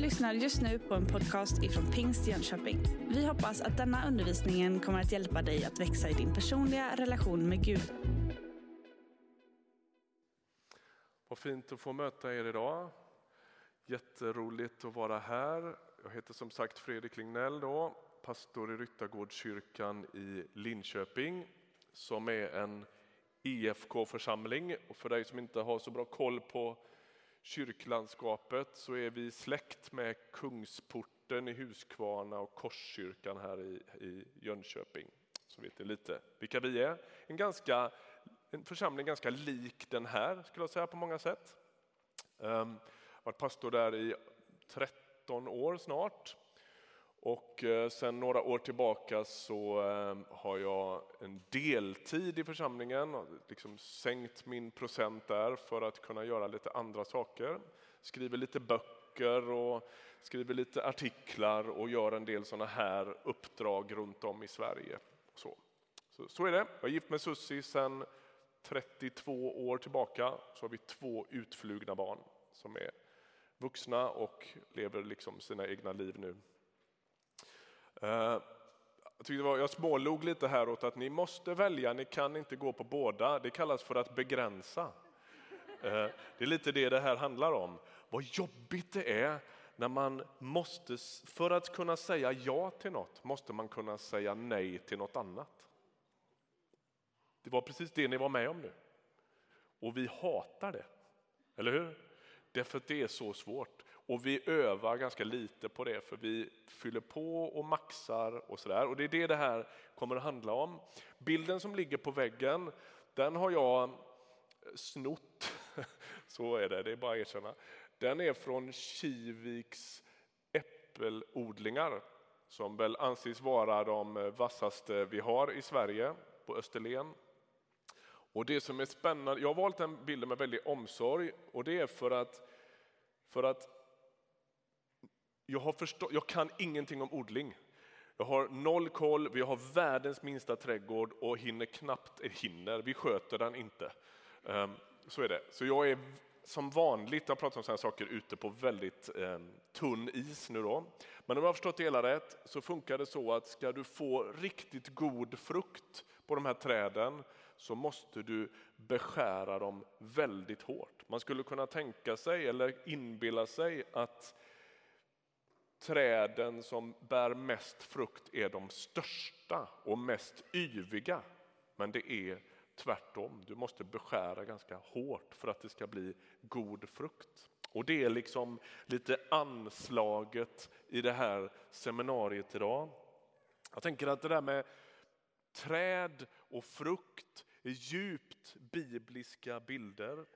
lyssnar just nu på en podcast ifrån Pingst Jönköping. Vi hoppas att denna undervisning kommer att hjälpa dig att växa i din personliga relation med Gud. Vad fint att få möta er idag. Jätteroligt att vara här. Jag heter som sagt Fredrik Lignell, då, pastor i Ryttargårdskyrkan i Linköping som är en IFK-församling. Och för dig som inte har så bra koll på kyrklandskapet så är vi släkt med Kungsporten i Huskvarna och Korskyrkan här i, i Jönköping. Så vet ni lite vilka vi är. En, ganska, en församling ganska lik den här skulle jag säga på många sätt. Um, varit pastor där i 13 år snart. Och eh, sen några år tillbaka så eh, har jag en deltid i församlingen, liksom sänkt min procent där för att kunna göra lite andra saker. Skriver lite böcker och skriver lite artiklar och gör en del sådana här uppdrag runt om i Sverige. Så, så, så är det. Jag är gift med Sussi sedan 32 år tillbaka. Så har vi två utflugna barn som är vuxna och lever liksom sina egna liv nu. Eh, jag, tyckte var, jag smålog lite här åt att ni måste välja, ni kan inte gå på båda. Det kallas för att begränsa. Eh, det är lite det det här handlar om. Vad jobbigt det är när man måste, för att kunna säga ja till något, måste man kunna säga nej till något annat. Det var precis det ni var med om nu. Och vi hatar det, eller hur? Därför att det är så svårt. Och vi övar ganska lite på det för vi fyller på och maxar och sådär. Och det är det det här kommer att handla om. Bilden som ligger på väggen, den har jag snott. Så är det, det är bara att erkänna. Den är från Kiviks äppelodlingar som väl anses vara de vassaste vi har i Sverige på Österlen. Och det som är spännande, jag har valt den bilden med väldig omsorg och det är för att, för att jag, har förstå, jag kan ingenting om odling. Jag har noll koll, vi har världens minsta trädgård och hinner knappt, eh, hinner, vi sköter den inte. Um, så är det. Så jag är som vanligt, jag pratar om sådana saker, ute på väldigt ehm, tunn is nu då. Men om jag har förstått det hela rätt så funkar det så att ska du få riktigt god frukt på de här träden så måste du beskära dem väldigt hårt. Man skulle kunna tänka sig eller inbilla sig att träden som bär mest frukt är de största och mest yviga. Men det är tvärtom. Du måste beskära ganska hårt för att det ska bli god frukt. Och det är liksom lite anslaget i det här seminariet idag. Jag tänker att det där med träd och frukt är djupt bibliska bilder.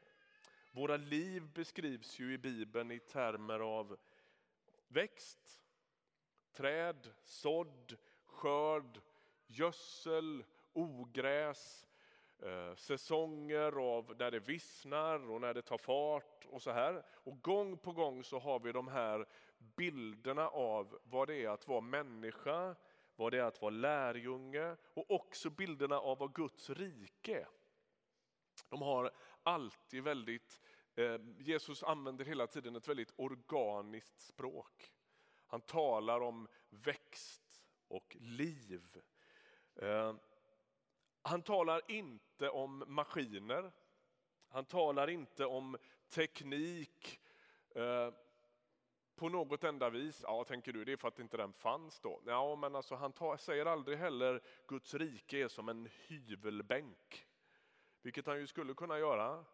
Våra liv beskrivs ju i Bibeln i termer av växt, träd, sådd, skörd, gödsel, ogräs, eh, säsonger av när det vissnar och när det tar fart och så här. Och gång på gång så har vi de här bilderna av vad det är att vara människa, vad det är att vara lärjunge och också bilderna av vad Guds rike är. De har alltid väldigt Eh, Eh, Jesus använder hela tiden ett väldigt organiskt språk. Han talar om växt och liv. Eh, han talar inte om maskiner. Han talar inte om teknik eh, på något enda vis. Ja, tänker du, det är för att inte den fanns då? Ja, men alltså, han tar, säger aldrig heller Guds rike är som en hyvelbänk. Vilket han ju skulle kunna göra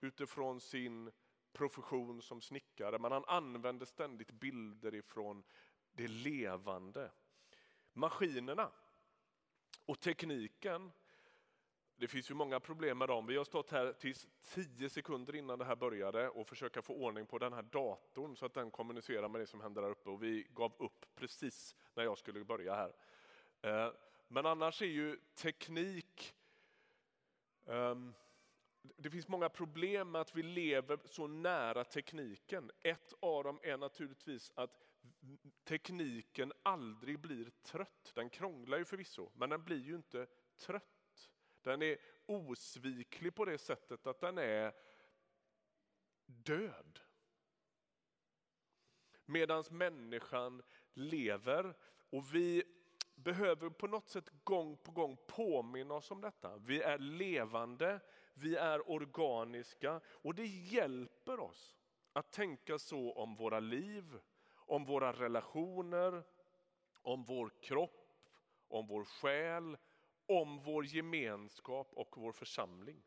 utifrån sin profession som snickare, men han använde ständigt bilder ifrån det levande. Maskinerna och tekniken, det finns ju många problem med dem. Vi har stått här tills tio sekunder innan det här började och försöka få ordning på den här datorn så att den kommunicerar med det som händer där uppe och vi gav upp precis när jag skulle börja här. Eh, men annars är ju teknik um, det finns många problem med att vi lever så nära tekniken. Ett av dem är naturligtvis att tekniken aldrig blir trött. Den krånglar ju förvisso, men den blir ju inte trött. Den är osviklig på det sättet att den är död. medan människan lever. Och vi behöver på något sätt gång på gång påminna oss om detta. Vi är levande, vi är organiska och det hjälper oss att tänka så om våra liv, om våra relationer, om vår kropp, om vår själ, om vår gemenskap och vår församling.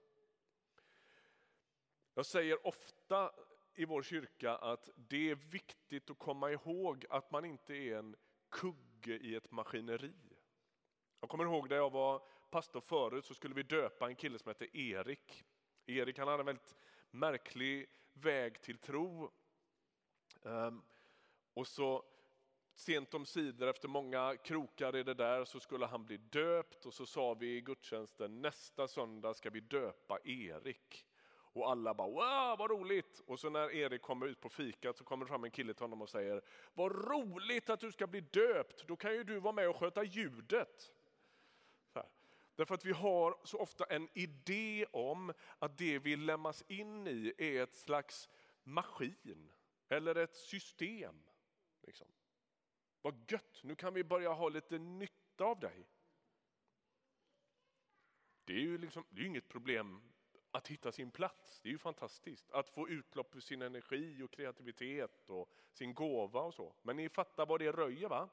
Jag säger ofta i vår kyrka att det är viktigt att komma ihåg att man inte är en kugge i ett maskineri. Jag kommer ihåg när jag var pastor förut så skulle vi döpa en kille som hette Erik. Erik han hade en väldigt märklig väg till tro. Ehm, och så sent om sidor efter många krokar i det där så skulle han bli döpt och så sa vi i gudstjänsten nästa söndag ska vi döpa Erik. Och alla bara wow vad roligt! Och så när Erik kommer ut på fikat så kommer det fram en kille till honom och säger Vad roligt att du ska bli döpt, då kan ju du vara med och sköta ljudet. Därför att vi har så ofta en idé om att det vi lämnas in i är ett slags maskin eller ett system. Liksom. Vad gött, nu kan vi börja ha lite nytta av dig. Det är ju liksom, det är inget problem att hitta sin plats. Det är ju fantastiskt att få utlopp för sin energi och kreativitet och sin gåva och så. Men ni fattar vad det röjer va?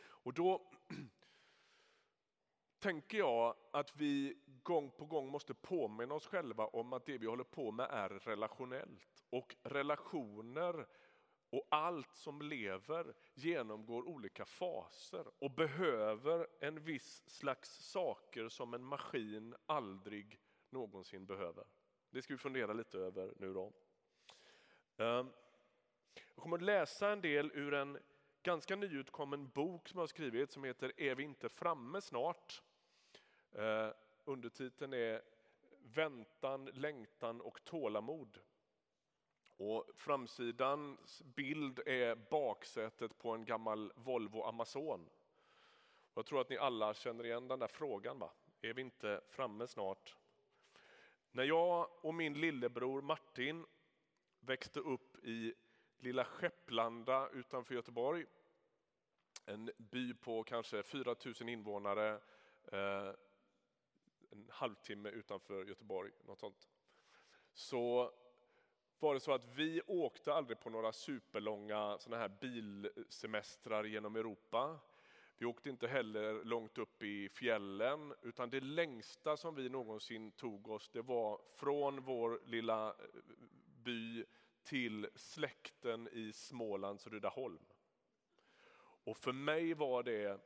Och då tänker jag att vi gång på gång måste påminna oss själva om att det vi håller på med är relationellt. Och relationer och allt som lever genomgår olika faser och behöver en viss slags saker som en maskin aldrig någonsin behöver. Det ska vi fundera lite över nu då. Ehm, jag kommer att läsa en del ur en ganska nyutkommen bok som jag har skrivit som heter Är vi inte framme snart? Eh, undertiteln är Väntan, längtan och tålamod. Och framsidans bild är baksätet på en gammal Volvo Amazon. Jag tror att ni alla känner igen den där frågan. Va? Är vi inte framme snart? När jag och min lillebror Martin växte upp i lilla Skepplanda utanför Göteborg, en by på kanske 4 000 invånare, eh, en halvtimme utanför Göteborg, något sånt. Så var det så att vi åkte aldrig på några superlånga såna här bilsemestrar genom Europa. Vi åkte inte heller långt upp i fjällen, utan det längsta som vi någonsin tog oss, det var från vår lilla eh, by till släkten i Smålands Rydaholm. Och för mig var det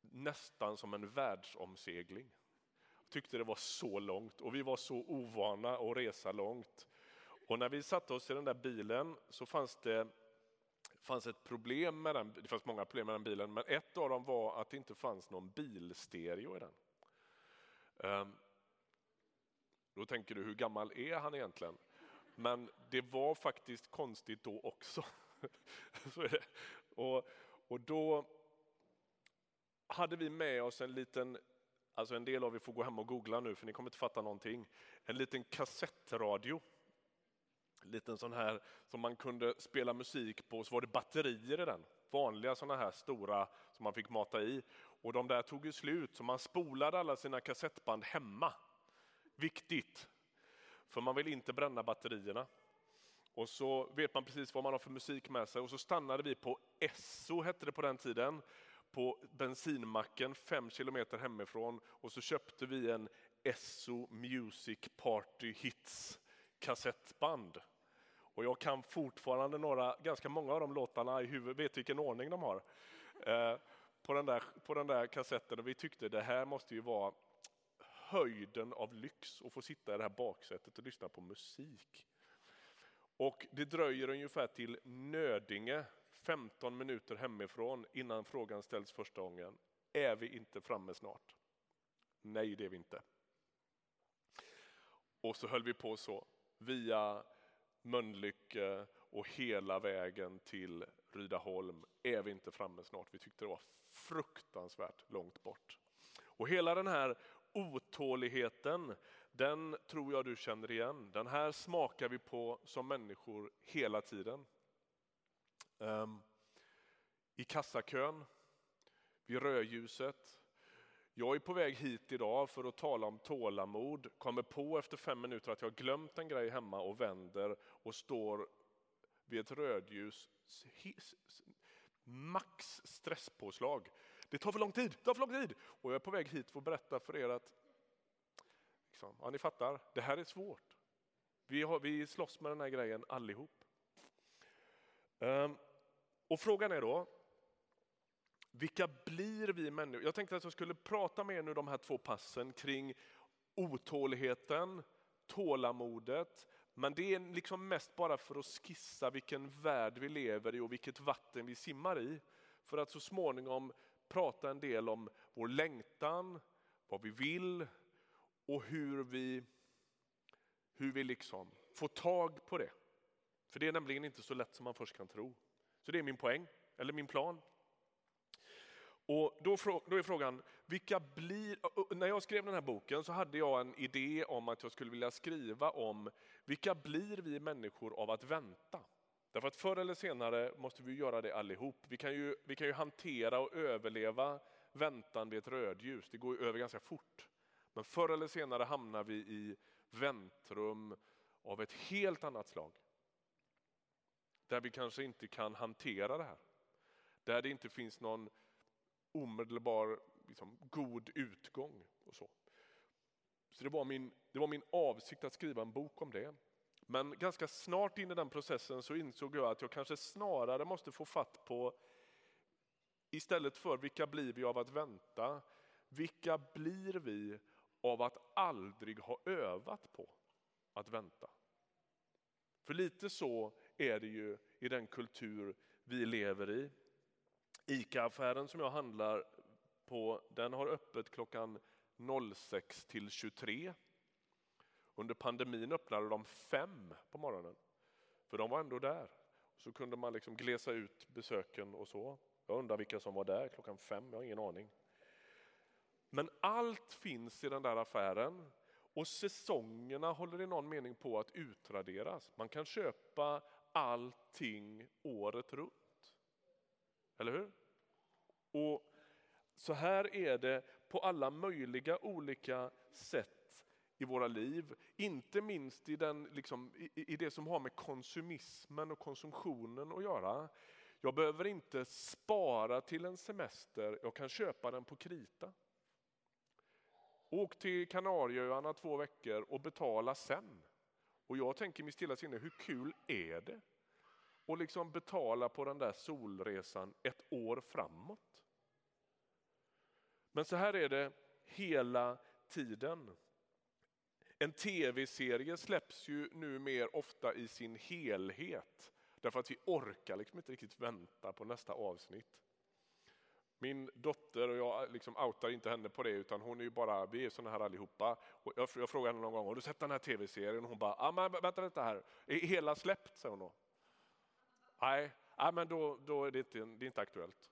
nästan som en världsomsegling. Jag tyckte det var så långt och vi var så ovana att resa långt. Och när vi satte oss i den där bilen så fanns det fanns ett problem med den, det fanns många problem med den bilen, men ett av dem var att det inte fanns någon bilstereo i den. Ehm, då tänker du, hur gammal är han egentligen? Men det var faktiskt konstigt då också. och, och då hade vi med oss en liten, alltså en del av er får gå hem och googla nu för ni kommer inte fatta någonting, en liten kassettradio En liten sån här som man kunde spela musik på, så var det batterier i den. Vanliga såna här stora som man fick mata i. Och de där tog ju slut, så man spolade alla sina kassettband hemma. Viktigt, för man vill inte bränna batterierna. Och så vet man precis vad man har för musik med sig. Och så stannade vi på Esso, hette det på den tiden, på bensinmacken fem kilometer hemifrån. Och så köpte vi en Esso Music Party Hits kassettband. Och jag kan fortfarande några, ganska många av de låtarna i huvudet, vet vilken ordning de har. Eh, på, den där, på den där kassetten och vi tyckte det här måste ju vara höjden av lyx att få sitta i det här baksätet och lyssna på musik. Och det dröjer ungefär till Nödinge, 15 minuter hemifrån innan frågan ställs första gången. Är vi inte framme snart? Nej, det är vi inte. Och så höll vi på så via Mölnlycke och hela vägen till Rydaholm är vi inte framme snart. Vi tyckte det var fruktansvärt långt bort. Och hela den här otåligheten, den tror jag du känner igen. Den här smakar vi på som människor hela tiden. Ehm, I kassakön, vid rödljuset. Jag är på väg hit idag för att tala om tålamod. Kommer på efter fem minuter att jag glömt en grej hemma och vänder och står vid ett rödljus. Max stresspåslag. Det tar för lång tid, det tar för lång tid! Och jag är på väg hit för att berätta för er att liksom, ja, ni fattar, det här är svårt. Vi, har, vi slåss med den här grejen allihop. Um, och frågan är då, vilka blir vi människor? Jag tänkte att jag skulle prata med er nu de här två passen kring otåligheten, tålamodet, men det är liksom mest bara för att skissa vilken värld vi lever i och vilket vatten vi simmar i. För att så småningom prata en del om vår längtan, vad vi vill och hur vi, hur vi liksom får tag på det. För det är nämligen inte så lätt som man först kan tro. Så det är min poäng, eller min plan. Och då, är frågan, vilka blir... När jag skrev den här boken så hade jag en idé om att jag skulle vilja skriva om vilka blir vi människor av att vänta? Därför att förr eller senare måste vi göra det allihop. Vi kan ju, vi kan ju hantera och överleva väntan vid ett rödljus, det går ju över ganska fort. Men förr eller senare hamnar vi i väntrum av ett helt annat slag. Där vi kanske inte kan hantera det här. Där det inte finns någon omedelbar liksom, god utgång. och Så Så det var, min, det var min avsikt att skriva en bok om det. Men ganska snart in i den processen så insåg jag att jag kanske snarare måste få fatt på istället för vilka blir vi av att vänta, vilka blir vi av att aldrig ha övat på att vänta? För lite så är det ju i den kultur vi lever i. ICA-affären som jag handlar på, den har öppet klockan 06 till 23. Under pandemin öppnade de fem på morgonen, för de var ändå där. Så kunde man liksom glesa ut besöken och så. Jag undrar vilka som var där klockan fem, jag har ingen aning. Men allt finns i den där affären och säsongerna håller i någon mening på att utraderas. Man kan köpa allting året runt. Eller hur? Och så här är det på alla möjliga olika sätt i våra liv. Inte minst i, den, liksom, i, i det som har med konsumismen och konsumtionen att göra. Jag behöver inte spara till en semester, jag kan köpa den på krita. Åk till Kanarieöarna två veckor och betala sen. Och jag tänker i mitt stilla sinne, hur kul är det? Att liksom betala på den där solresan ett år framåt. Men så här är det hela tiden. En tv-serie släpps ju nu mer ofta i sin helhet därför att vi orkar liksom inte riktigt vänta på nästa avsnitt. Min dotter, och jag eh, liksom outar inte henne på det, utan hon är ju bara, vi är såna här allihopa. Och jag, jag frågade henne någon gång, har du sett den här tv-serien? Och hon bara, ah, men vänta lite här, är hela släppt? säger hon då. Nej, ah, men då, då är det inte, det är inte aktuellt.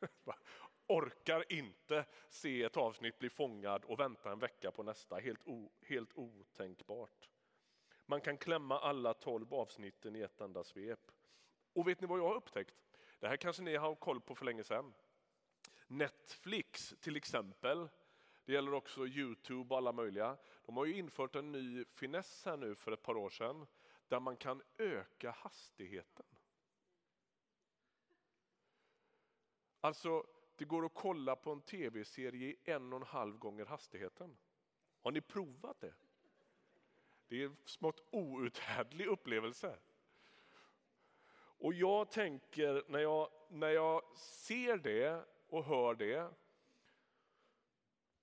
Orkar inte se ett avsnitt bli fångad och vänta en vecka på nästa, helt, o, helt otänkbart. Man kan klämma alla tolv avsnitten i ett enda svep. Och vet ni vad jag har upptäckt? Det här kanske ni har koll på för länge sedan. Netflix till exempel, det gäller också Youtube och alla möjliga. De har ju infört en ny finess här nu för ett par år sedan där man kan öka hastigheten. Alltså, det går att kolla på en tv-serie i en och en halv gånger hastigheten. Har ni provat det? Det är en smått outhärdlig upplevelse. Och jag tänker när jag, när jag ser det och hör det.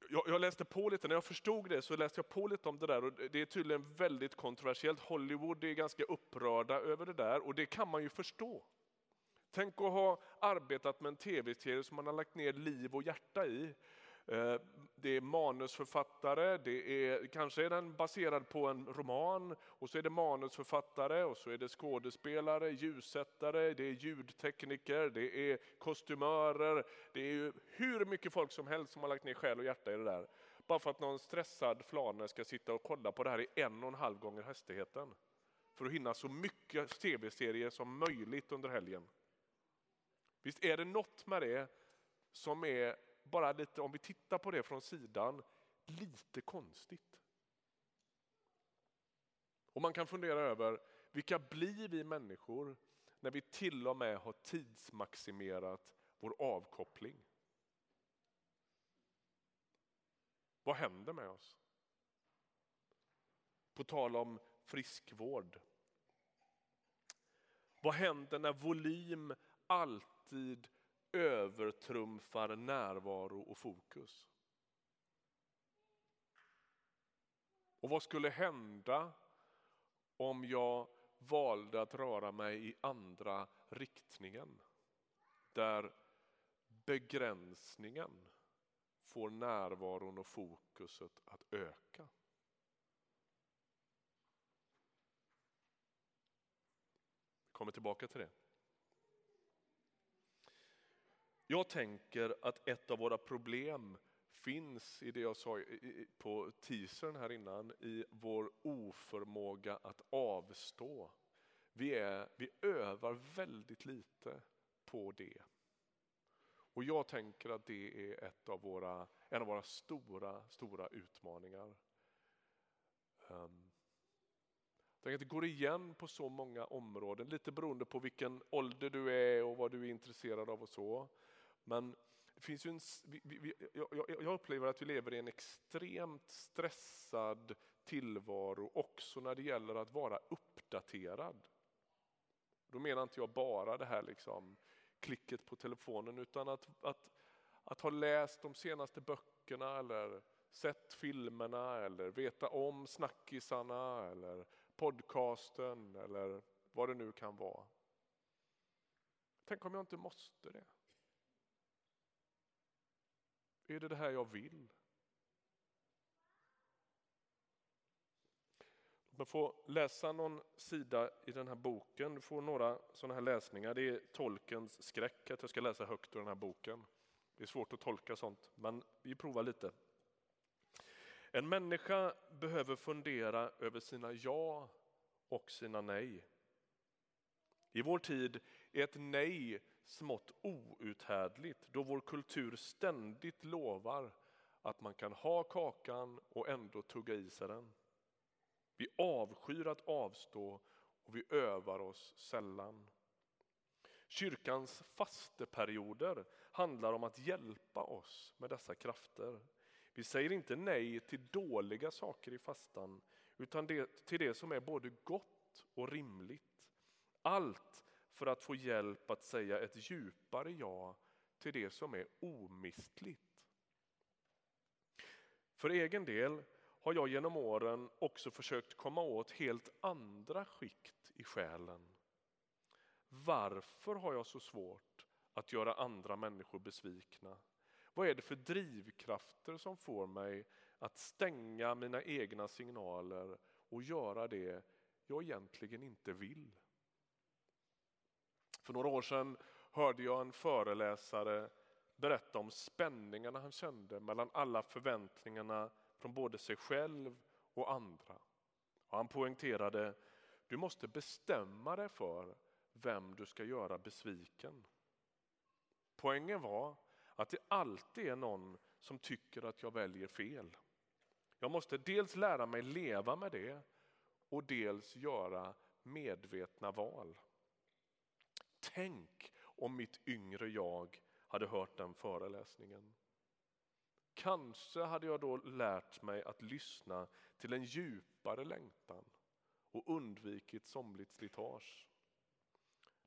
Jag, jag, läste på lite, när jag förstod det så läste jag på lite om det där och det är tydligen väldigt kontroversiellt. Hollywood är ganska upprörda över det där och det kan man ju förstå. Tänk att ha arbetat med en tv-serie som man har lagt ner liv och hjärta i. Eh, det är manusförfattare, det är, kanske är den baserad på en roman och så är det manusförfattare och så är det skådespelare, ljussättare, det är ljudtekniker, det är kostymörer. Det är hur mycket folk som helst som har lagt ner själ och hjärta i det där. Bara för att någon stressad flane ska sitta och kolla på det här i en och en halv gånger hastigheten. För att hinna så mycket tv-serier som möjligt under helgen. Visst är det något med det som är bara lite, om vi tittar på det från sidan, lite konstigt. Och man kan fundera över vilka blir vi människor när vi till och med har tidsmaximerat vår avkoppling? Vad händer med oss? På tal om friskvård. Vad händer när volym alltid alltid övertrumfar närvaro och fokus? Och vad skulle hända om jag valde att röra mig i andra riktningen? Där begränsningen får närvaron och fokuset att öka. Vi kommer tillbaka till det. Jag tänker att ett av våra problem finns i det jag sa på teasern här innan, i vår oförmåga att avstå. Vi, är, vi övar väldigt lite på det. Och jag tänker att det är ett av våra, en av våra stora, stora utmaningar. Um, att det går igen på så många områden, lite beroende på vilken ålder du är och vad du är intresserad av och så. Men det finns ju en, vi, vi, jag, jag upplever att vi lever i en extremt stressad tillvaro också när det gäller att vara uppdaterad. Då menar inte jag bara det här liksom klicket på telefonen utan att, att, att ha läst de senaste böckerna eller sett filmerna eller veta om snackisarna eller podcasten eller vad det nu kan vara. Tänk om jag inte måste det? Är det det här jag vill? Låt mig få läsa någon sida i den här boken. Du får några sådana här läsningar. Det är tolkens skräck att jag ska läsa högt ur den här boken. Det är svårt att tolka sånt, men vi provar lite. En människa behöver fundera över sina ja och sina nej. I vår tid är ett nej smått outhärdligt då vår kultur ständigt lovar att man kan ha kakan och ändå tugga i sig den. Vi avskyr att avstå och vi övar oss sällan. Kyrkans fasteperioder handlar om att hjälpa oss med dessa krafter. Vi säger inte nej till dåliga saker i fastan utan det, till det som är både gott och rimligt. Allt för att få hjälp att säga ett djupare ja till det som är omistligt. För egen del har jag genom åren också försökt komma åt helt andra skikt i själen. Varför har jag så svårt att göra andra människor besvikna? Vad är det för drivkrafter som får mig att stänga mina egna signaler och göra det jag egentligen inte vill? För några år sedan hörde jag en föreläsare berätta om spänningarna han kände mellan alla förväntningarna från både sig själv och andra. Och han poängterade, du måste bestämma dig för vem du ska göra besviken. Poängen var att det alltid är någon som tycker att jag väljer fel. Jag måste dels lära mig leva med det och dels göra medvetna val. Tänk om mitt yngre jag hade hört den föreläsningen. Kanske hade jag då lärt mig att lyssna till en djupare längtan och undvikit somligt slitage.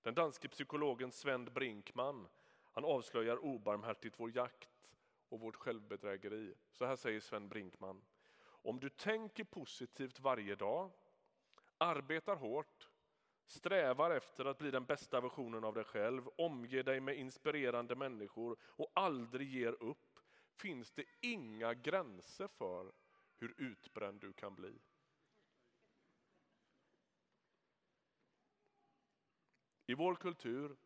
Den danske psykologen Sven Brinkman han avslöjar obarmhärtigt vår jakt och vårt självbedrägeri. Så här säger Sven Brinkman. Om du tänker positivt varje dag, arbetar hårt, strävar efter att bli den bästa versionen av dig själv, omger dig med inspirerande människor och aldrig ger upp, finns det inga gränser för hur utbränd du kan bli. I vår kultur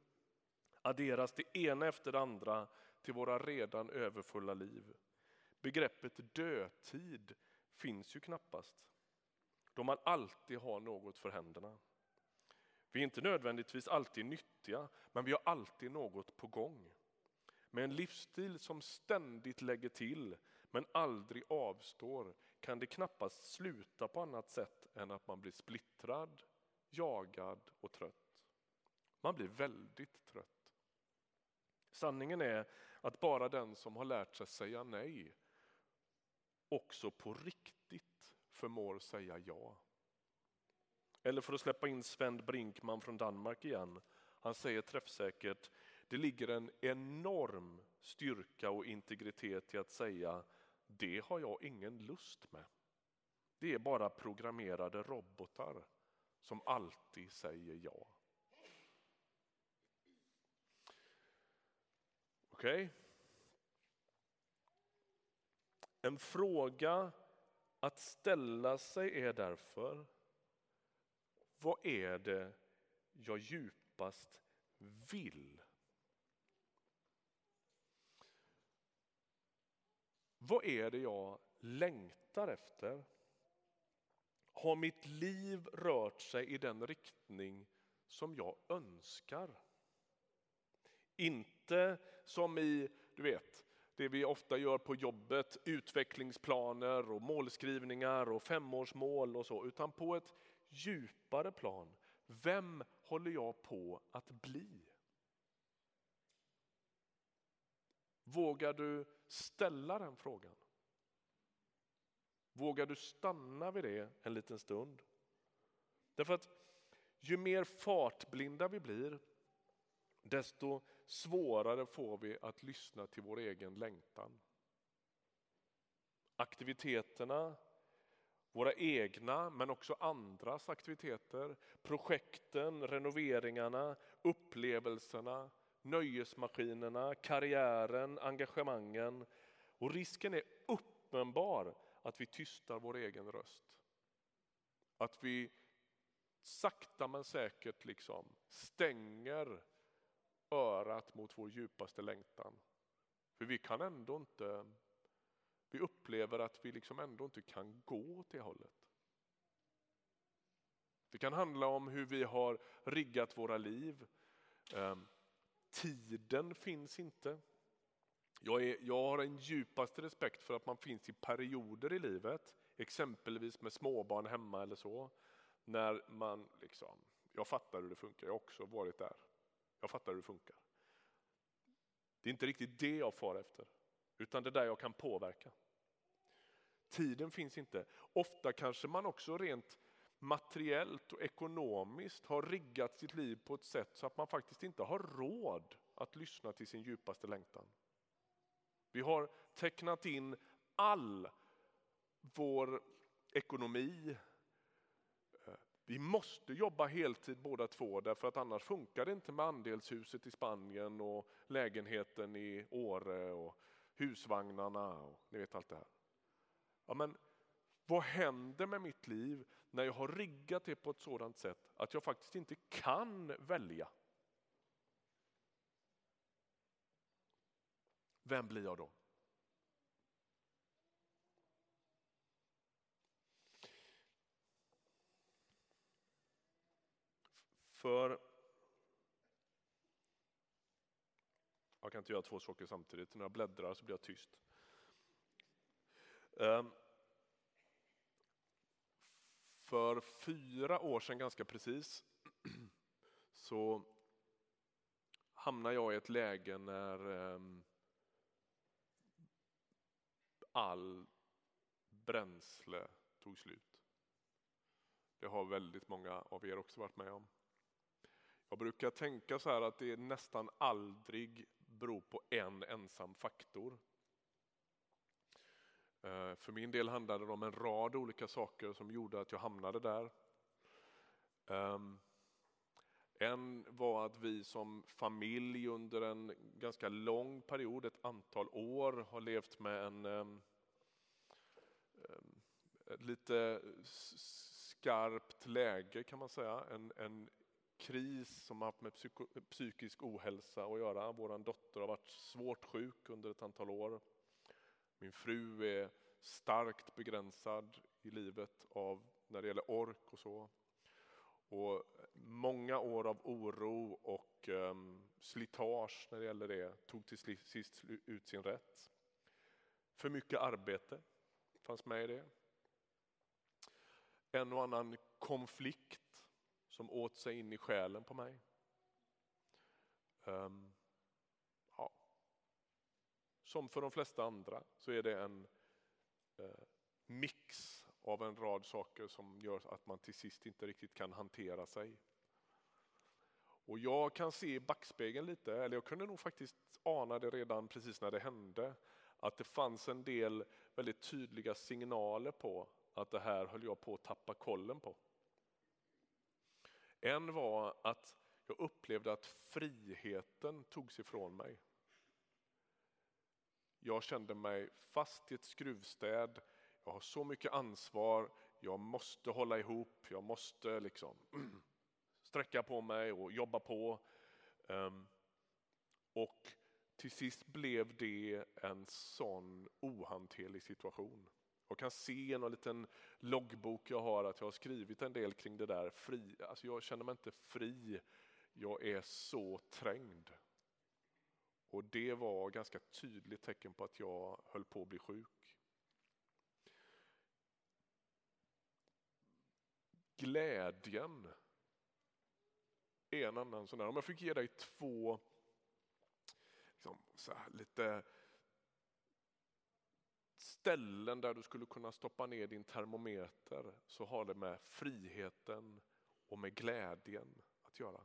adderas det ena efter det andra till våra redan överfulla liv. Begreppet dödtid finns ju knappast, då man alltid har något för händerna. Vi är inte nödvändigtvis alltid nyttiga, men vi har alltid något på gång. Med en livsstil som ständigt lägger till, men aldrig avstår, kan det knappast sluta på annat sätt än att man blir splittrad, jagad och trött. Man blir väldigt trött. Sanningen är att bara den som har lärt sig säga nej också på riktigt förmår säga ja. Eller för att släppa in Sven Brinkman från Danmark igen. Han säger träffsäkert, det ligger en enorm styrka och integritet i att säga, det har jag ingen lust med. Det är bara programmerade robotar som alltid säger ja. Okej? Okay. En fråga att ställa sig är därför, vad är det jag djupast vill? Vad är det jag längtar efter? Har mitt liv rört sig i den riktning som jag önskar? Inte som i, du vet, det vi ofta gör på jobbet, utvecklingsplaner och målskrivningar och femårsmål och så, utan på ett djupare plan. Vem håller jag på att bli? Vågar du ställa den frågan? Vågar du stanna vid det en liten stund? Därför att ju mer fartblinda vi blir, desto svårare får vi att lyssna till vår egen längtan. Aktiviteterna, våra egna men också andras aktiviteter, projekten, renoveringarna, upplevelserna, nöjesmaskinerna, karriären, engagemangen. Och risken är uppenbar att vi tystar vår egen röst. Att vi sakta men säkert liksom stänger örat mot vår djupaste längtan. För vi kan ändå inte, vi upplever att vi liksom ändå inte kan gå åt det hållet. Det kan handla om hur vi har riggat våra liv. Ehm, tiden finns inte. Jag, är, jag har en djupaste respekt för att man finns i perioder i livet, exempelvis med småbarn hemma eller så. När man liksom, jag fattar hur det funkar, jag har också varit där. Jag fattar hur det funkar. Det är inte riktigt det jag far efter, utan det där jag kan påverka. Tiden finns inte. Ofta kanske man också rent materiellt och ekonomiskt har riggat sitt liv på ett sätt så att man faktiskt inte har råd att lyssna till sin djupaste längtan. Vi har tecknat in all vår ekonomi, vi måste jobba heltid båda två därför att annars funkar det inte med andelshuset i Spanien och lägenheten i Åre och husvagnarna och ni vet allt det här. Ja, men vad händer med mitt liv när jag har riggat det på ett sådant sätt att jag faktiskt inte kan välja? Vem blir jag då? För jag kan inte göra två saker samtidigt. När jag bläddrar så blir jag tyst. Ehm, för fyra år sedan ganska precis så hamnade jag i ett läge när ehm, all bränsle tog slut. Det har väldigt många av er också varit med om. Jag brukar tänka så här att det nästan aldrig beror på en ensam faktor. Eh, för min del handlade det om en rad olika saker som gjorde att jag hamnade där. Ehm, en var att vi som familj under en ganska lång period, ett antal år, har levt med en ehm, ehm, lite skarpt läge kan man säga. En, en kris som har haft med psyko, psykisk ohälsa att göra. Vår dotter har varit svårt sjuk under ett antal år. Min fru är starkt begränsad i livet av när det gäller ork och så. Och många år av oro och um, slitage när det gäller det tog till sist ut sin rätt. För mycket arbete fanns med i det. En och annan konflikt som åt sig in i själen på mig. Um, ja. Som för de flesta andra så är det en uh, mix av en rad saker som gör att man till sist inte riktigt kan hantera sig. Och jag kan se i backspegeln lite, eller jag kunde nog faktiskt ana det redan precis när det hände, att det fanns en del väldigt tydliga signaler på att det här höll jag på att tappa kollen på. En var att jag upplevde att friheten togs ifrån mig. Jag kände mig fast i ett skruvstäd jag har så mycket ansvar, jag måste hålla ihop, jag måste liksom sträcka på mig och jobba på. Ehm, och till sist blev det en sån ohanterlig situation. Jag kan se i någon liten loggbok jag har att jag har skrivit en del kring det där. Fri, alltså jag känner mig inte fri, jag är så trängd. Och det var ganska tydligt tecken på att jag höll på att bli sjuk. Glädjen är en annan sån där. Om jag fick ge dig två liksom, lite ställen där du skulle kunna stoppa ner din termometer så har det med friheten och med glädjen att göra.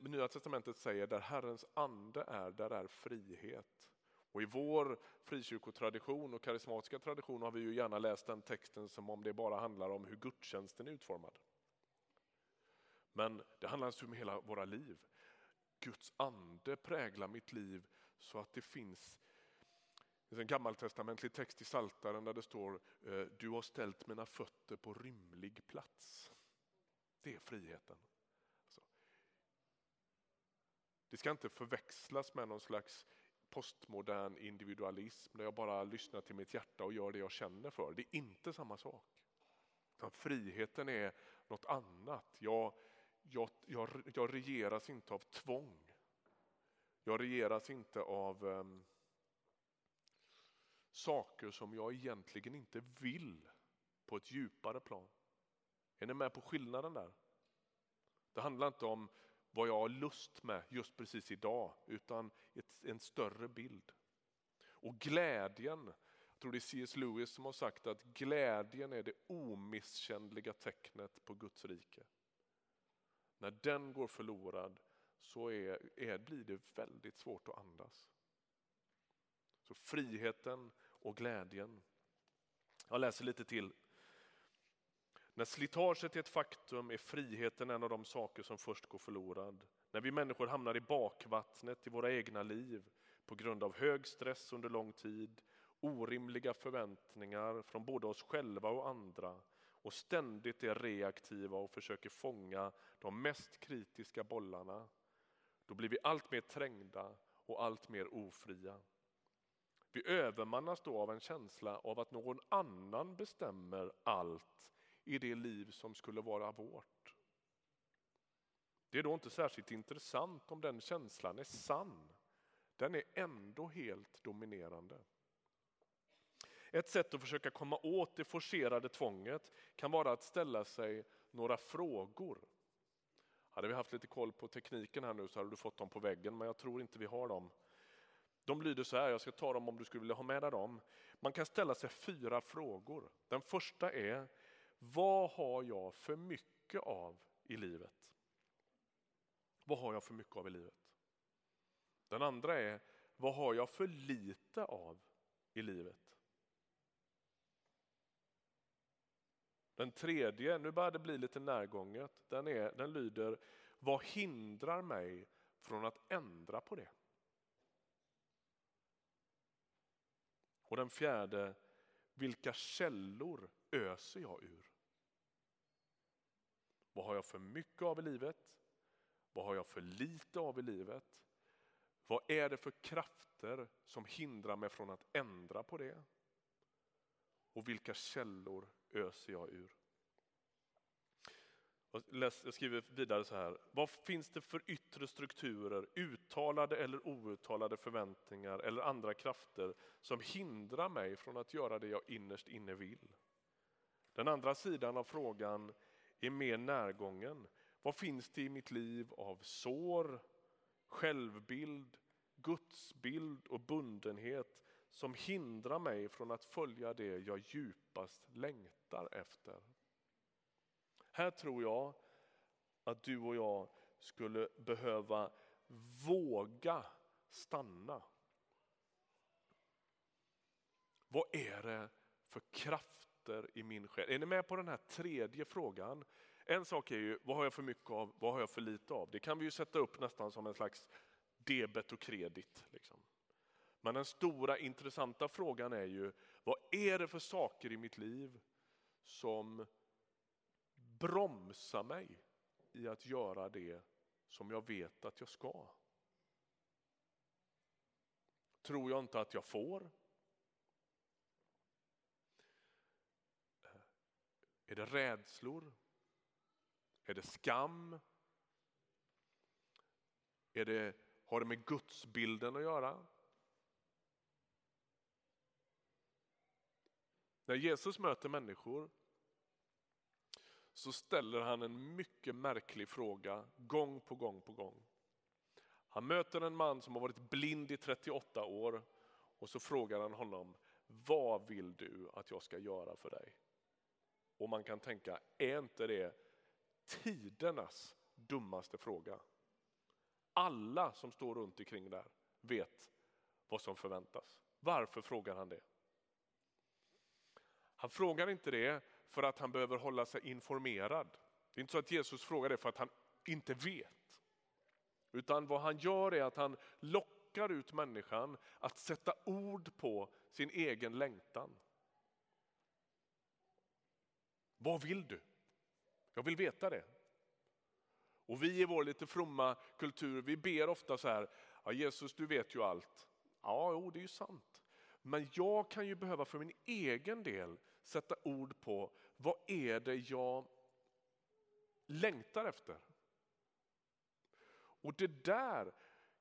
Nya testamentet säger där Herrens ande är, där är frihet. Och I vår frikyrkotradition och karismatiska tradition har vi ju gärna läst den texten som om det bara handlar om hur gudstjänsten är utformad. Men det handlar alltså om hela våra liv. Guds ande präglar mitt liv så att det finns finns en gammaltestamentlig text i Saltaren där det står eh, Du har ställt mina fötter på rymlig plats. Det är friheten. Alltså, det ska inte förväxlas med någon slags postmodern individualism där jag bara lyssnar till mitt hjärta och gör det jag känner för. Det är inte samma sak. Friheten är något annat. Jag, jag, jag, jag regeras inte av tvång. Jag regeras inte av um, saker som jag egentligen inte vill på ett djupare plan. Är ni med på skillnaden där? Det handlar inte om vad jag har lust med just precis idag, utan ett, en större bild. Och glädjen, jag tror det är C.S. Lewis som har sagt att glädjen är det omisskännliga tecknet på Guds rike. När den går förlorad så är, är, blir det väldigt svårt att andas. Så friheten och glädjen. Jag läser lite till när slitaget är ett faktum är friheten en av de saker som först går förlorad. När vi människor hamnar i bakvattnet i våra egna liv på grund av hög stress under lång tid, orimliga förväntningar från både oss själva och andra och ständigt är reaktiva och försöker fånga de mest kritiska bollarna, då blir vi allt mer trängda och allt mer ofria. Vi övermannas då av en känsla av att någon annan bestämmer allt i det liv som skulle vara vårt. Det är då inte särskilt intressant om den känslan är sann. Den är ändå helt dominerande. Ett sätt att försöka komma åt det forcerade tvånget kan vara att ställa sig några frågor. Hade vi haft lite koll på tekniken här nu så hade du fått dem på väggen, men jag tror inte vi har dem. De lyder så här, jag ska ta dem om du skulle vilja ha med dig dem. Man kan ställa sig fyra frågor. Den första är, vad har jag för mycket av i livet? Vad har jag för mycket av i livet? Den andra är, vad har jag för lite av i livet? Den tredje, nu börjar det bli lite närgånget, den, är, den lyder, vad hindrar mig från att ändra på det? Och den fjärde, vilka källor öser jag ur? Vad har jag för mycket av i livet? Vad har jag för lite av i livet? Vad är det för krafter som hindrar mig från att ändra på det? Och vilka källor öser jag ur? Jag skriver vidare så här. Vad finns det för yttre strukturer, uttalade eller outtalade förväntningar eller andra krafter som hindrar mig från att göra det jag innerst inne vill? Den andra sidan av frågan är mer närgången. Vad finns det i mitt liv av sår, självbild, gudsbild och bundenhet som hindrar mig från att följa det jag djupast längtar efter? Här tror jag att du och jag skulle behöva våga stanna. Vad är det för krafter i min själ? Är ni med på den här tredje frågan? En sak är ju, vad har jag för mycket av, vad har jag för lite av? Det kan vi ju sätta upp nästan som en slags debet och kredit. Liksom. Men den stora intressanta frågan är ju, vad är det för saker i mitt liv som bromsa mig i att göra det som jag vet att jag ska? Tror jag inte att jag får? Är det rädslor? Är det skam? Är det, har det med gudsbilden att göra? När Jesus möter människor så ställer han en mycket märklig fråga gång på gång på gång. Han möter en man som har varit blind i 38 år och så frågar han honom, vad vill du att jag ska göra för dig? Och man kan tänka, är inte det tidernas dummaste fråga? Alla som står runt omkring där vet vad som förväntas. Varför frågar han det? Han frågar inte det för att han behöver hålla sig informerad. Det är inte så att Jesus frågar det för att han inte vet. Utan vad han gör är att han lockar ut människan att sätta ord på sin egen längtan. Vad vill du? Jag vill veta det. Och vi i vår lite fromma kultur, vi ber ofta så här, ja, Jesus du vet ju allt. Ja, jo, det är ju sant. Men jag kan ju behöva för min egen del sätta ord på vad är det jag längtar efter. Och det där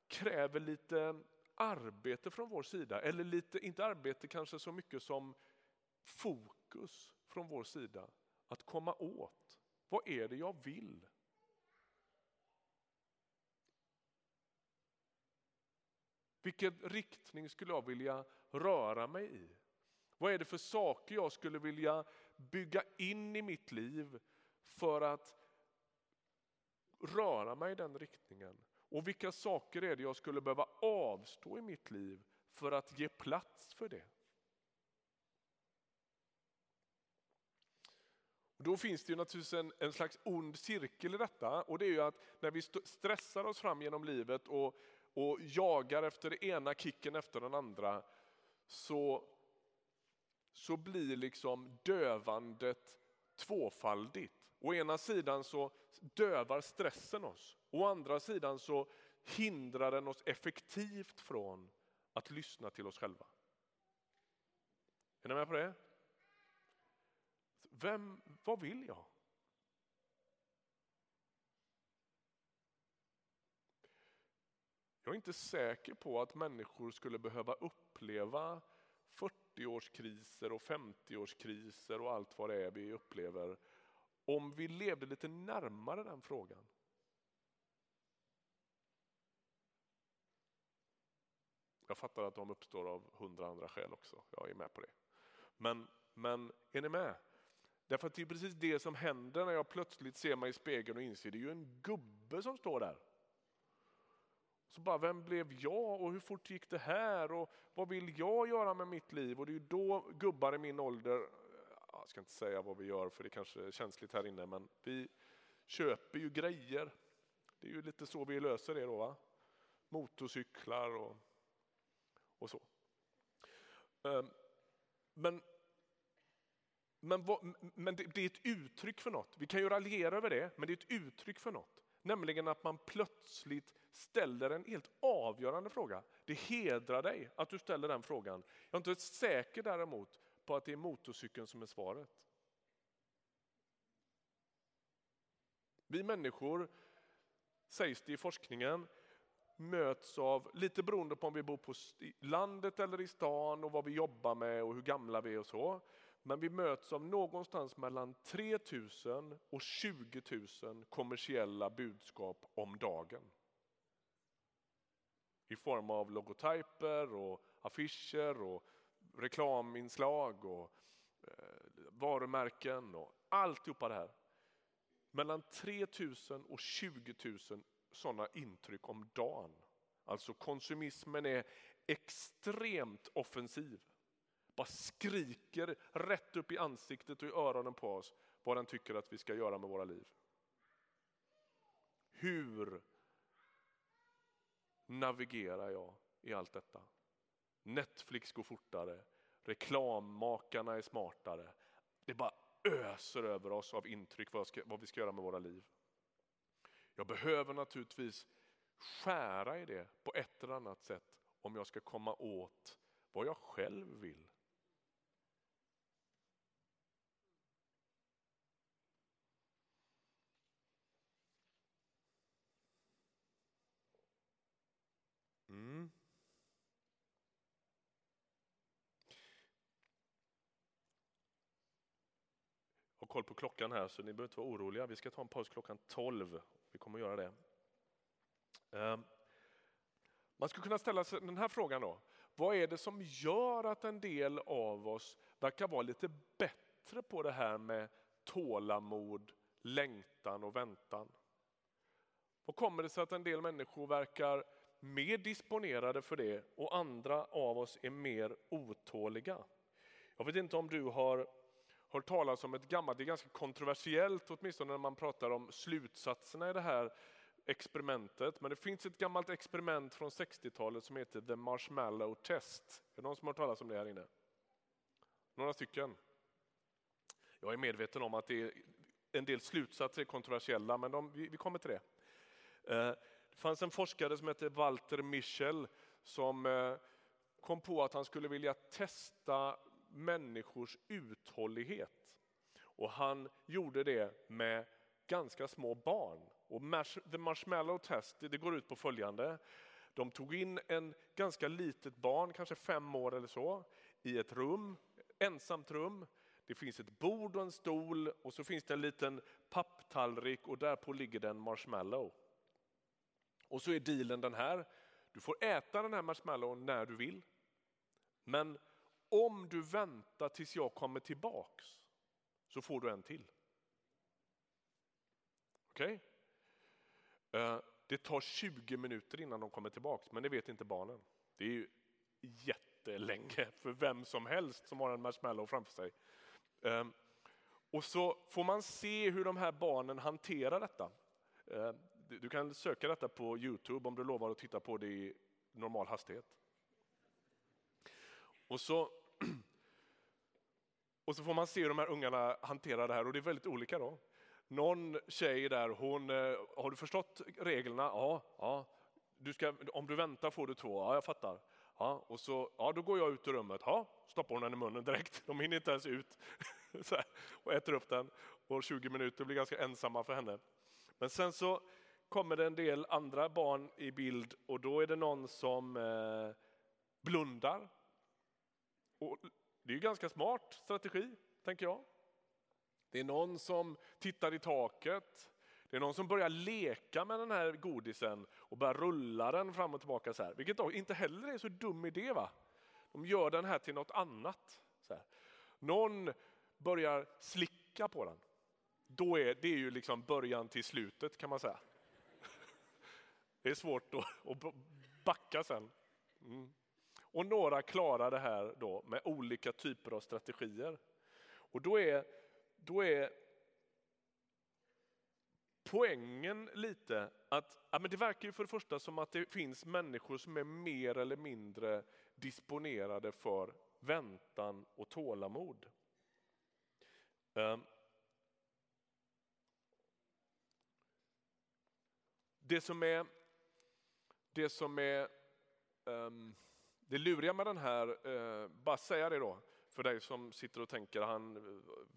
kräver lite arbete från vår sida, eller lite, inte arbete kanske så mycket som fokus från vår sida. Att komma åt, vad är det jag vill? Vilken riktning skulle jag vilja röra mig i? Vad är det för saker jag skulle vilja bygga in i mitt liv för att röra mig i den riktningen? Och vilka saker är det jag skulle behöva avstå i mitt liv för att ge plats för det? Då finns det ju naturligtvis en, en slags ond cirkel i detta och det är ju att när vi stressar oss fram genom livet och, och jagar efter det ena kicken efter den andra så, så blir liksom dövandet tvåfaldigt. Å ena sidan så dövar stressen oss, å andra sidan så hindrar den oss effektivt från att lyssna till oss själva. Är ni med på det? Vem, vad vill jag? Jag är inte säker på att människor skulle behöva uppleva 40-årskriser och 50-årskriser och allt vad det är vi upplever om vi levde lite närmare den frågan. Jag fattar att de uppstår av hundra andra skäl också, jag är med på det. Men, men är ni med? Därför att det är precis det som händer när jag plötsligt ser mig i spegeln och inser det är ju en gubbe som står där. Så bara, vem blev jag och hur fort gick det här och vad vill jag göra med mitt liv? Och det är ju då gubbar i min ålder, jag ska inte säga vad vi gör för det kanske är känsligt här inne, men vi köper ju grejer. Det är ju lite så vi löser det då. Va? Motorcyklar och, och så. Ehm, men men, vad, men det, det, är ett uttryck för något. Vi kan ju raljera över det, men det är ett uttryck för något. Nämligen att man plötsligt ställer en helt avgörande fråga. Det hedrar dig att du ställer den frågan. Jag är inte säker däremot på att det är motorcykeln som är svaret. Vi människor, sägs det i forskningen, möts av, lite beroende på om vi bor på landet eller i stan och vad vi jobbar med och hur gamla vi är och så. Men vi möts av någonstans mellan 3000 och 20 000 kommersiella budskap om dagen. I form av logotyper och affischer och reklaminslag och eh, varumärken och alltihopa det här. Mellan 3000 och 20 000 sådana intryck om dagen. Alltså konsumismen är extremt offensiv. Bara skriker rätt upp i ansiktet och i öronen på oss vad den tycker att vi ska göra med våra liv. Hur navigerar jag i allt detta? Netflix går fortare, reklammakarna är smartare. Det bara öser över oss av intryck vad, ska, vad vi ska göra med våra liv. Jag behöver naturligtvis skära i det på ett eller annat sätt om jag ska komma åt vad jag själv vill. Mm. har koll på klockan här så ni behöver inte vara oroliga. Vi ska ta en paus klockan 12. Vi kommer att göra det. Ehm, man skulle kunna ställa sig den här frågan då. Vad är det som gör att en del av oss verkar vara lite bättre på det här med tålamod, längtan och väntan? Vad kommer det sig att en del människor verkar mer disponerade för det och andra av oss är mer otåliga? Jag vet inte om du har hört talas om ett gammalt, det är ganska kontroversiellt åtminstone när man pratar om slutsatserna i det här experimentet. Men det finns ett gammalt experiment från 60-talet som heter The Marshmallow Test. Är det någon som har hört talas om det här inne? Några stycken? Jag är medveten om att det är, en del slutsatser är kontroversiella, men de, vi, vi kommer till det. Eh, det fanns en forskare som hette Walter Michel som eh, kom på att han skulle vilja testa människors uthållighet. Och han gjorde det med ganska små barn. Och The Marshmallow Test det går ut på följande. De tog in en ganska litet barn, kanske fem år eller så, i ett rum, ensamt rum. Det finns ett bord och en stol och så finns det en liten papptallrik och därpå ligger det en marshmallow. Och så är dealen den här, du får äta den här marshmallowen när du vill. Men om du väntar tills jag kommer tillbaks så får du en till. Okej? Okay? Det tar 20 minuter innan de kommer tillbaks, men det vet inte barnen. Det är ju jättelänge för vem som helst som har en marshmallow framför sig. Eh, och så får man se hur de här barnen hanterar detta. Eh, du kan söka detta på Youtube om du lovar att titta på det i normal hastighet. Och så, och så får man se hur de här ungarna hanterar det här och det är väldigt olika. då. Någon tjej där, hon, eh, har du förstått reglerna? Ja, ja. Du ska, om du väntar får du två, ja jag fattar. Ja, och så, ja, då går jag ut ur rummet, ja, stoppar hon den i munnen direkt. De hinner inte ens ut här, och äter upp den. Och 20 minuter blir ganska ensamma för henne. Men sen så kommer det en del andra barn i bild och då är det någon som eh, blundar och det är ju ganska smart strategi, tänker jag. Det är någon som tittar i taket. Det är någon som börjar leka med den här godisen och börjar rulla den fram och tillbaka så här. Vilket inte heller är så dum idé. va? De gör den här till något annat. Så här. Någon börjar slicka på den. Då är det är ju liksom början till slutet kan man säga. Det är svårt att backa sen. Mm. Och några klarar det här då med olika typer av strategier. Och då är, då är poängen lite att ja, men det verkar ju för det första som att det finns människor som är mer eller mindre disponerade för väntan och tålamod. Ehm. Det som är, det som är um, det luriga med den här, uh, bara säga det då, för dig som sitter och tänker, han,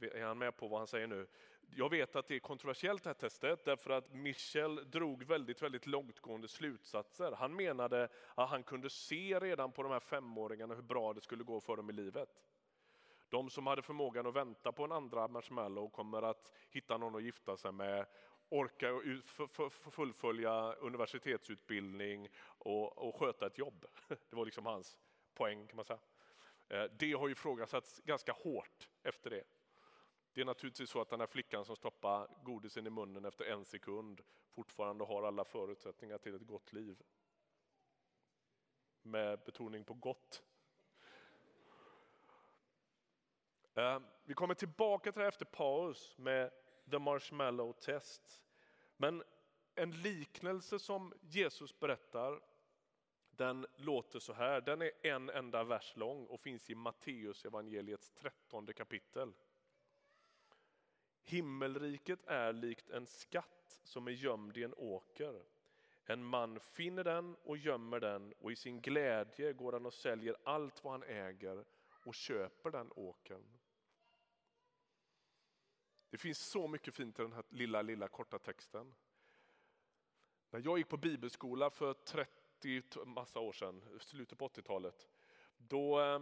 eh, är han med på vad han säger nu? Jag vet att det är kontroversiellt det här testet därför att Michel drog väldigt, väldigt långtgående slutsatser. Han menade att han kunde se redan på de här femåringarna hur bra det skulle gå för dem i livet. De som hade förmågan att vänta på en andra marshmallow kommer att hitta någon att gifta sig med, orka fullfölja universitetsutbildning och, och sköta ett jobb. Det var liksom hans poäng kan man säga. Eh, det har ju ifrågasatts ganska hårt efter det. Det är naturligtvis så att den här flickan som stoppar godisen i munnen efter en sekund fortfarande har alla förutsättningar till ett gott liv. Med betoning på gott. Eh, vi kommer tillbaka till det här efter paus med the marshmallow test. Men en liknelse som Jesus berättar den låter så här, den är en enda vers lång och finns i Matteus evangeliets trettonde kapitel. Himmelriket är likt en skatt som är gömd i en åker. En man finner den och gömmer den och i sin glädje går han och säljer allt vad han äger och köper den åkern. Det finns så mycket fint i den här lilla, lilla korta texten. När jag gick på bibelskola för 30 massa år sedan, slutet på 80-talet, då eh,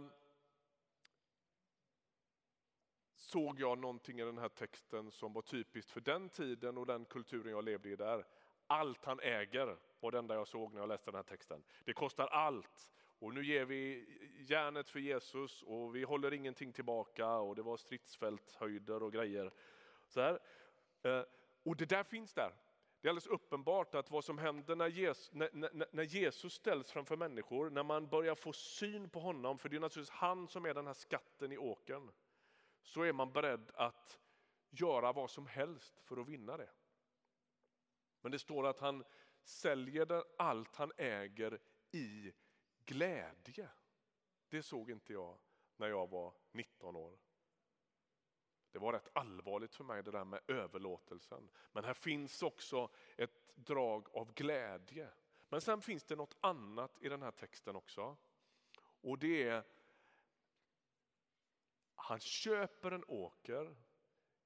såg jag någonting i den här texten som var typiskt för den tiden och den kulturen jag levde i där. Allt han äger var det enda jag såg när jag läste den här texten. Det kostar allt och nu ger vi järnet för Jesus och vi håller ingenting tillbaka och det var stridsfälthöjder och grejer. Så här. Eh, och det där finns där. Det är alldeles uppenbart att vad som händer när Jesus, när, när Jesus ställs framför människor, när man börjar få syn på honom, för det är naturligtvis han som är den här skatten i åkern, så är man beredd att göra vad som helst för att vinna det. Men det står att han säljer allt han äger i glädje. Det såg inte jag när jag var 19 år. Det var rätt allvarligt för mig det där med överlåtelsen. Men här finns också ett drag av glädje. Men sen finns det något annat i den här texten också. Och det är han köper en åker.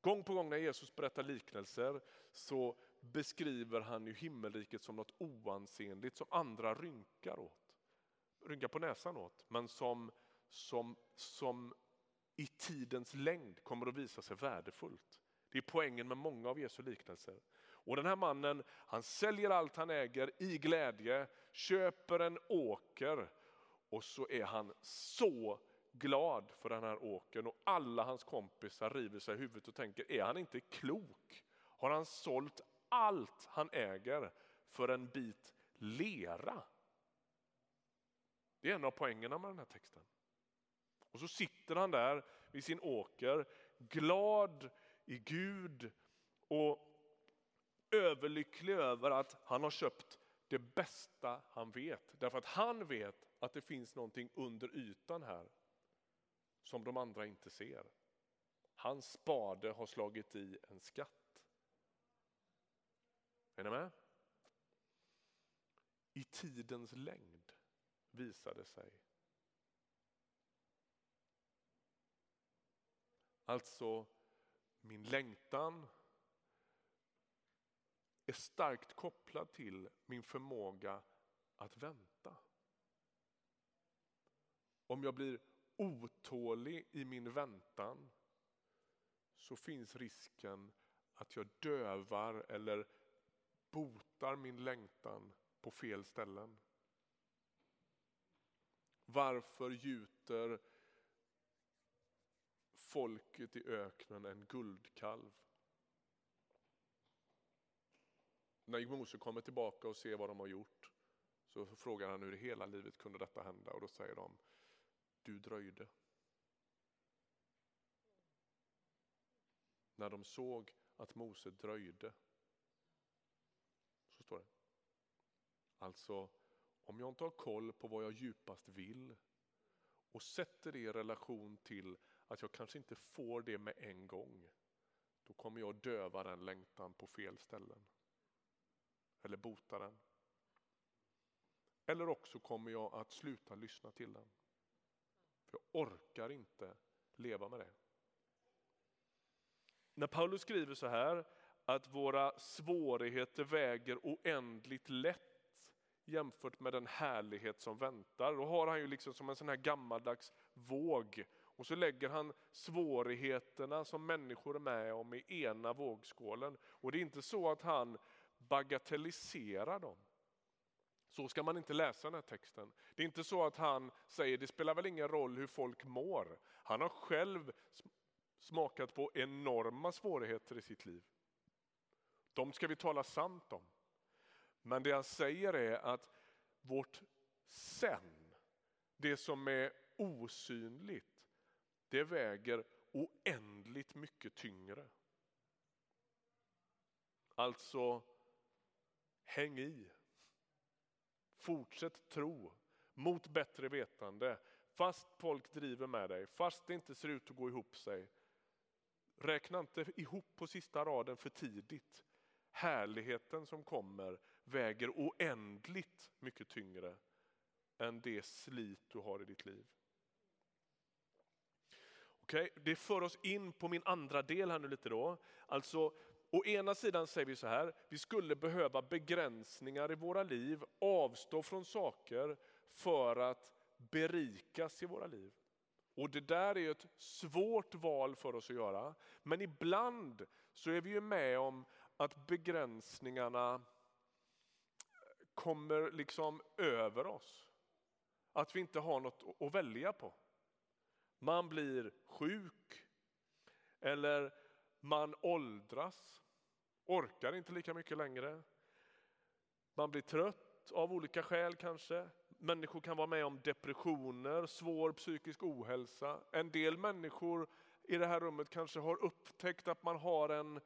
Gång på gång när Jesus berättar liknelser så beskriver han ju himmelriket som något oansenligt som andra rynkar åt. Rynkar på näsan åt, men som, som, som i tidens längd kommer att visa sig värdefullt. Det är poängen med många av Jesu liknelser. Och den här mannen han säljer allt han äger i glädje, köper en åker och så är han så glad för den här åkern och alla hans kompisar river sig i huvudet och tänker, är han inte klok? Har han sålt allt han äger för en bit lera? Det är en av poängerna med den här texten. Och så sitter han där vid sin åker, glad i Gud och överlycklig över att han har köpt det bästa han vet. Därför att han vet att det finns någonting under ytan här som de andra inte ser. Hans spade har slagit i en skatt. Är ni med? I tidens längd visar det sig Alltså, min längtan är starkt kopplad till min förmåga att vänta. Om jag blir otålig i min väntan så finns risken att jag dövar eller botar min längtan på fel ställen. Varför gjuter folket i öknen en guldkalv. När Mose kommer tillbaka och ser vad de har gjort så frågar han hur i hela livet kunde detta hända och då säger de du dröjde. När de såg att Mose dröjde så står det. Alltså om jag inte har koll på vad jag djupast vill och sätter det i relation till att jag kanske inte får det med en gång. Då kommer jag döva den längtan på fel ställen. Eller bota den. Eller också kommer jag att sluta lyssna till den. För jag orkar inte leva med det. När Paulus skriver så här att våra svårigheter väger oändligt lätt jämfört med den härlighet som väntar. Då har han ju liksom som en sån här gammaldags våg och så lägger han svårigheterna som människor är med om i ena vågskålen. Och det är inte så att han bagatelliserar dem. Så ska man inte läsa den här texten. Det är inte så att han säger det spelar väl ingen roll hur folk mår. Han har själv smakat på enorma svårigheter i sitt liv. De ska vi tala sant om. Men det han säger är att vårt sen, det som är osynligt, det väger oändligt mycket tyngre. Alltså, häng i. Fortsätt tro mot bättre vetande. Fast folk driver med dig, fast det inte ser ut att gå ihop sig. Räkna inte ihop på sista raden för tidigt. Härligheten som kommer väger oändligt mycket tyngre än det slit du har i ditt liv. Okay, det för oss in på min andra del här nu lite då. Alltså, å ena sidan säger vi så här, vi skulle behöva begränsningar i våra liv, avstå från saker för att berikas i våra liv. Och det där är ett svårt val för oss att göra. Men ibland så är vi ju med om att begränsningarna kommer liksom över oss. Att vi inte har något att välja på. Man blir sjuk eller man åldras, orkar inte lika mycket längre. Man blir trött av olika skäl kanske. Människor kan vara med om depressioner, svår psykisk ohälsa. En del människor i det här rummet kanske har upptäckt att man har en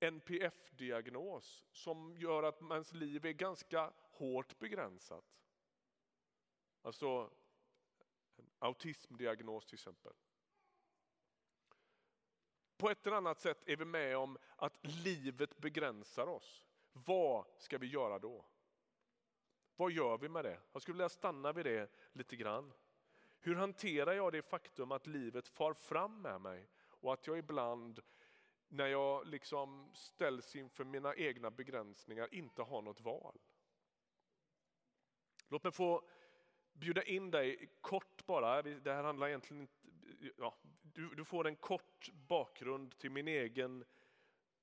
NPF-diagnos som gör att ens liv är ganska hårt begränsat. Alltså autismdiagnos till exempel. På ett eller annat sätt är vi med om att livet begränsar oss. Vad ska vi göra då? Vad gör vi med det? Jag skulle vilja stanna vid det lite grann. Hur hanterar jag det faktum att livet far fram med mig och att jag ibland när jag liksom ställs inför mina egna begränsningar inte har något val? Låt mig få bjuda in dig kort bara. Det här handlar egentligen inte... Ja, du, du får en kort bakgrund till min egen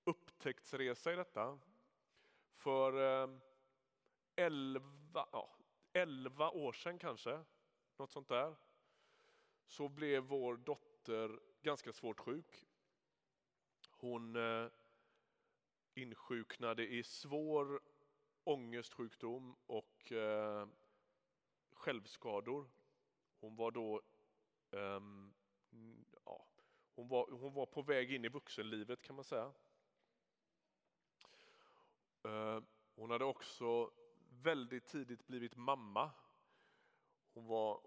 upptäcktsresa i detta. För eh, elva, ja, elva år sedan kanske, något sånt där, så blev vår dotter ganska svårt sjuk. Hon eh, insjuknade i svår ångestsjukdom och eh, självskador. Hon var då um, ja, hon var, hon var på väg in i vuxenlivet kan man säga. Uh, hon hade också väldigt tidigt blivit mamma. Hon, var,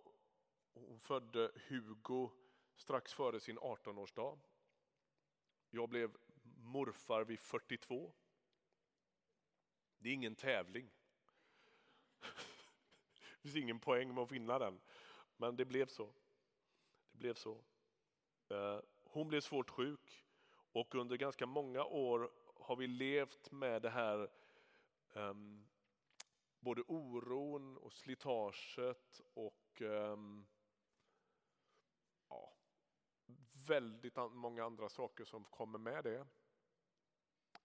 hon födde Hugo strax före sin 18-årsdag. Jag blev morfar vid 42. Det är ingen tävling. Det finns ingen poäng med att vinna den, men det blev så. Det blev så. Eh, hon blev svårt sjuk och under ganska många år har vi levt med det här um, både oron och slitaget och um, ja, väldigt många andra saker som kommer med det.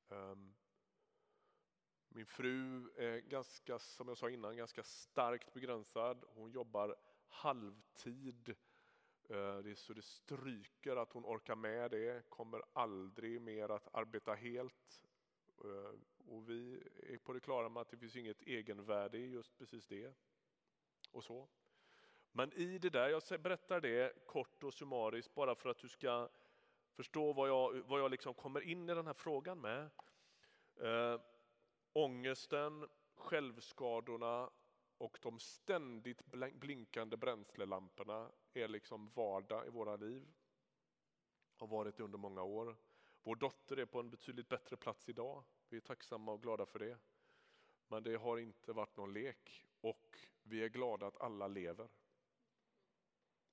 Um, min fru är ganska, som jag sa innan, ganska starkt begränsad. Hon jobbar halvtid. Eh, det är så det stryker att hon orkar med det, kommer aldrig mer att arbeta helt. Eh, och vi är på det klara med att det finns inget egenvärde i just precis det. Och så. Men i det där, jag berättar det kort och summariskt bara för att du ska förstå vad jag, vad jag liksom kommer in i den här frågan med. Eh, Ångesten, självskadorna och de ständigt blinkande bränslelamporna är liksom vardag i våra liv. Har varit det under många år. Vår dotter är på en betydligt bättre plats idag. Vi är tacksamma och glada för det. Men det har inte varit någon lek och vi är glada att alla lever.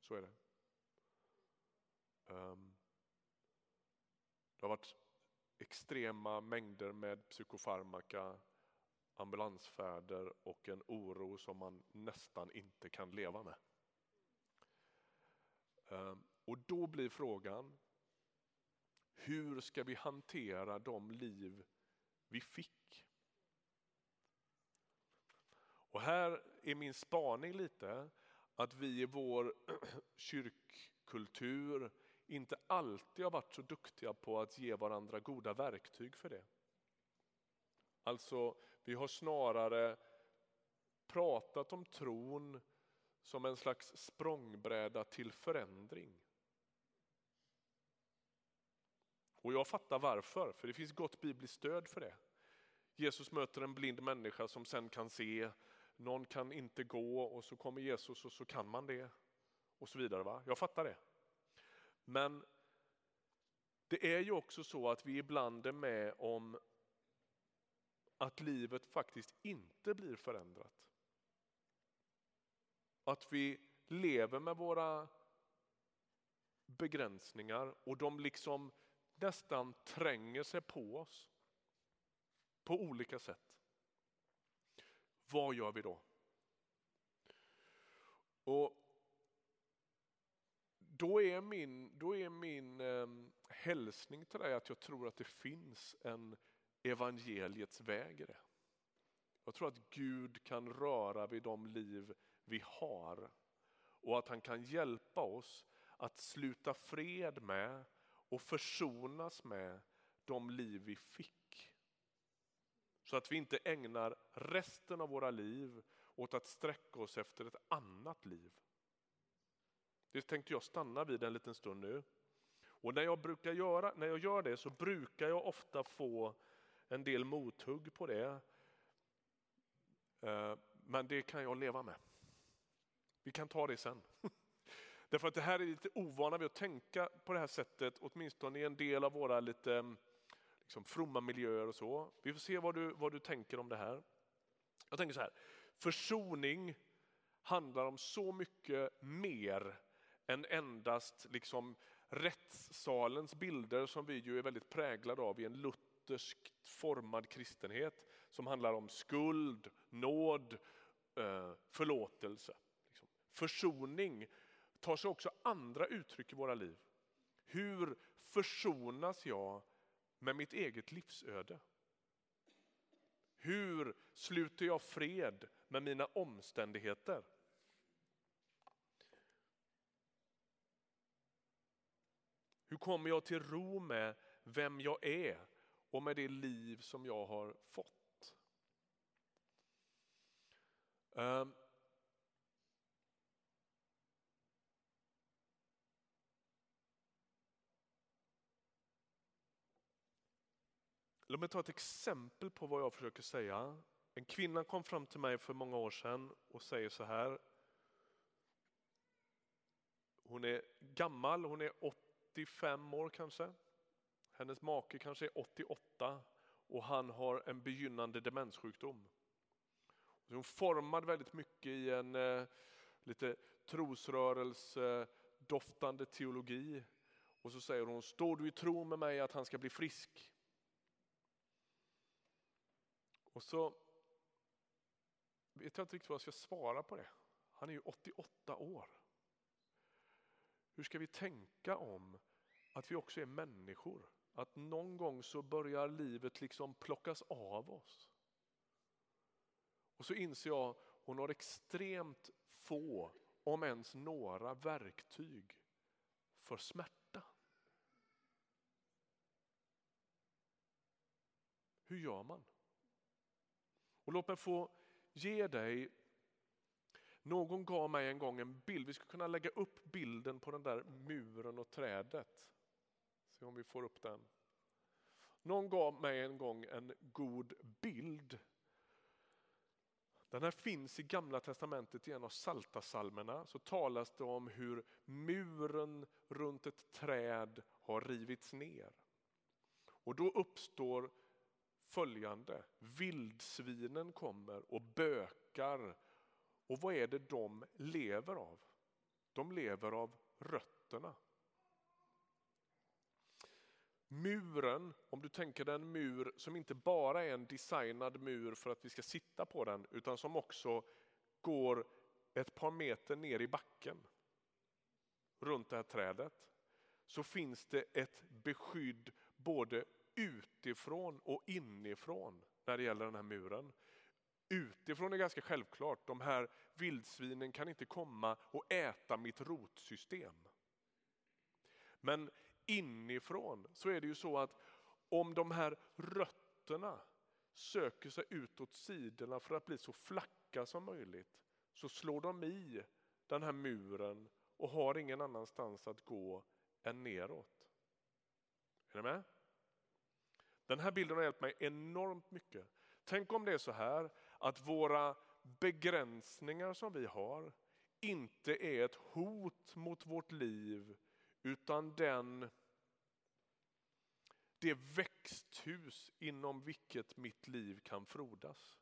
Så är det. Ehm, det har varit extrema mängder med psykofarmaka, ambulansfärder och en oro som man nästan inte kan leva med. Ehm, och då blir frågan, hur ska vi hantera de liv vi fick? Och här är min spaning lite att vi i vår kyrkkultur inte alltid har varit så duktiga på att ge varandra goda verktyg för det. Alltså, vi har snarare pratat om tron som en slags språngbräda till förändring. Och jag fattar varför, för det finns gott bibliskt stöd för det. Jesus möter en blind människa som sen kan se, någon kan inte gå och så kommer Jesus och så kan man det. Och så vidare. Va? Jag fattar det. Men det är ju också så att vi ibland är med om att livet faktiskt inte blir förändrat. Att vi lever med våra begränsningar och de liksom nästan tränger sig på oss på olika sätt. Vad gör vi då? Och då är min, då är min eh, hälsning till dig att jag tror att det finns en evangeliets väg i det. Jag tror att Gud kan röra vid de liv vi har och att han kan hjälpa oss att sluta fred med och försonas med de liv vi fick. Så att vi inte ägnar resten av våra liv åt att sträcka oss efter ett annat liv. Det tänkte jag stanna vid en liten stund nu. Och när jag, brukar göra, när jag gör det så brukar jag ofta få en del mothugg på det. Eh, men det kan jag leva med. Vi kan ta det sen. Därför att det här är lite ovana vid att tänka på det här sättet, åtminstone i en del av våra lite liksom, fromma miljöer och så. Vi får se vad du, vad du tänker om det här. Jag tänker så här, försoning handlar om så mycket mer än endast liksom rättssalens bilder som vi ju är väldigt präglade av i en lutherskt formad kristenhet som handlar om skuld, nåd, eh, förlåtelse. Liksom. Försoning tar sig också andra uttryck i våra liv. Hur försonas jag med mitt eget livsöde? Hur sluter jag fred med mina omständigheter? Hur kommer jag till ro med vem jag är och med det liv som jag har fått? Um, Låt mig ta ett exempel på vad jag försöker säga. En kvinna kom fram till mig för många år sedan och säger så här. Hon är gammal, hon är 85 år kanske. Hennes make kanske är 88 och han har en begynnande demenssjukdom. Hon formad väldigt mycket i en eh, lite trosrörelse, doftande teologi. Och så säger hon, står du i tro med mig att han ska bli frisk? Och så vet jag inte riktigt vad jag ska svara på det. Han är ju 88 år. Hur ska vi tänka om att vi också är människor? Att någon gång så börjar livet liksom plockas av oss. Och så inser jag, hon har extremt få, om ens några, verktyg för smärta. Hur gör man? Och låt mig få ge dig, någon gav mig en gång en bild, vi skulle kunna lägga upp bilden på den där muren och trädet. Se om vi får upp den. Någon gav mig en gång en god bild. Den här finns i gamla testamentet i en av saltasalmerna så talas det om hur muren runt ett träd har rivits ner. Och då uppstår följande. Vildsvinen kommer och bökar. Och vad är det de lever av? De lever av rötterna. Muren, om du tänker dig en mur som inte bara är en designad mur för att vi ska sitta på den utan som också går ett par meter ner i backen runt det här trädet så finns det ett beskydd både utifrån och inifrån när det gäller den här muren. Utifrån är ganska självklart, de här vildsvinen kan inte komma och äta mitt rotsystem. Men inifrån så är det ju så att om de här rötterna söker sig utåt sidorna för att bli så flacka som möjligt så slår de i den här muren och har ingen annanstans att gå än neråt. Är ni med? Den här bilden har hjälpt mig enormt mycket. Tänk om det är så här att våra begränsningar som vi har inte är ett hot mot vårt liv utan den, det växthus inom vilket mitt liv kan frodas.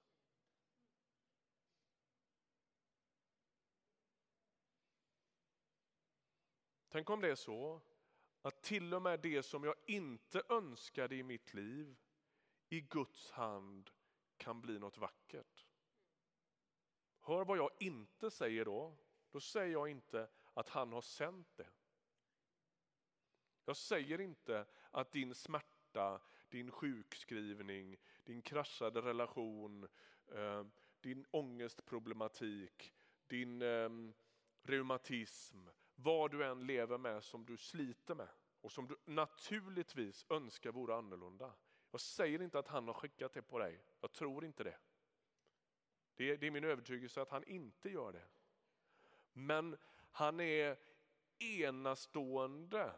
Tänk om det är så att till och med det som jag inte önskade i mitt liv i Guds hand kan bli något vackert. Hör vad jag inte säger då. Då säger jag inte att han har sänt det. Jag säger inte att din smärta, din sjukskrivning, din kraschade relation, eh, din ångestproblematik, din eh, reumatism, vad du än lever med som du sliter med och som du naturligtvis önskar vore annorlunda. Jag säger inte att han har skickat det på dig, jag tror inte det. Det är, det är min övertygelse att han inte gör det. Men han är enastående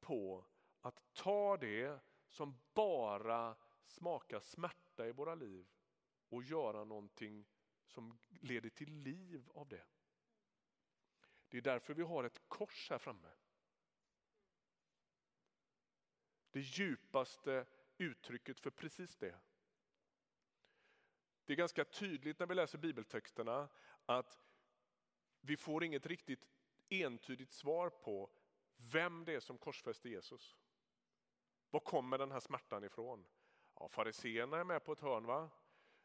på att ta det som bara smakar smärta i våra liv och göra någonting som leder till liv av det. Det är därför vi har ett kors här framme. Det djupaste uttrycket för precis det. Det är ganska tydligt när vi läser bibeltexterna att vi får inget riktigt entydigt svar på vem det är som korsfäste Jesus. Var kommer den här smärtan ifrån? Ja, fariseerna är med på ett hörn va?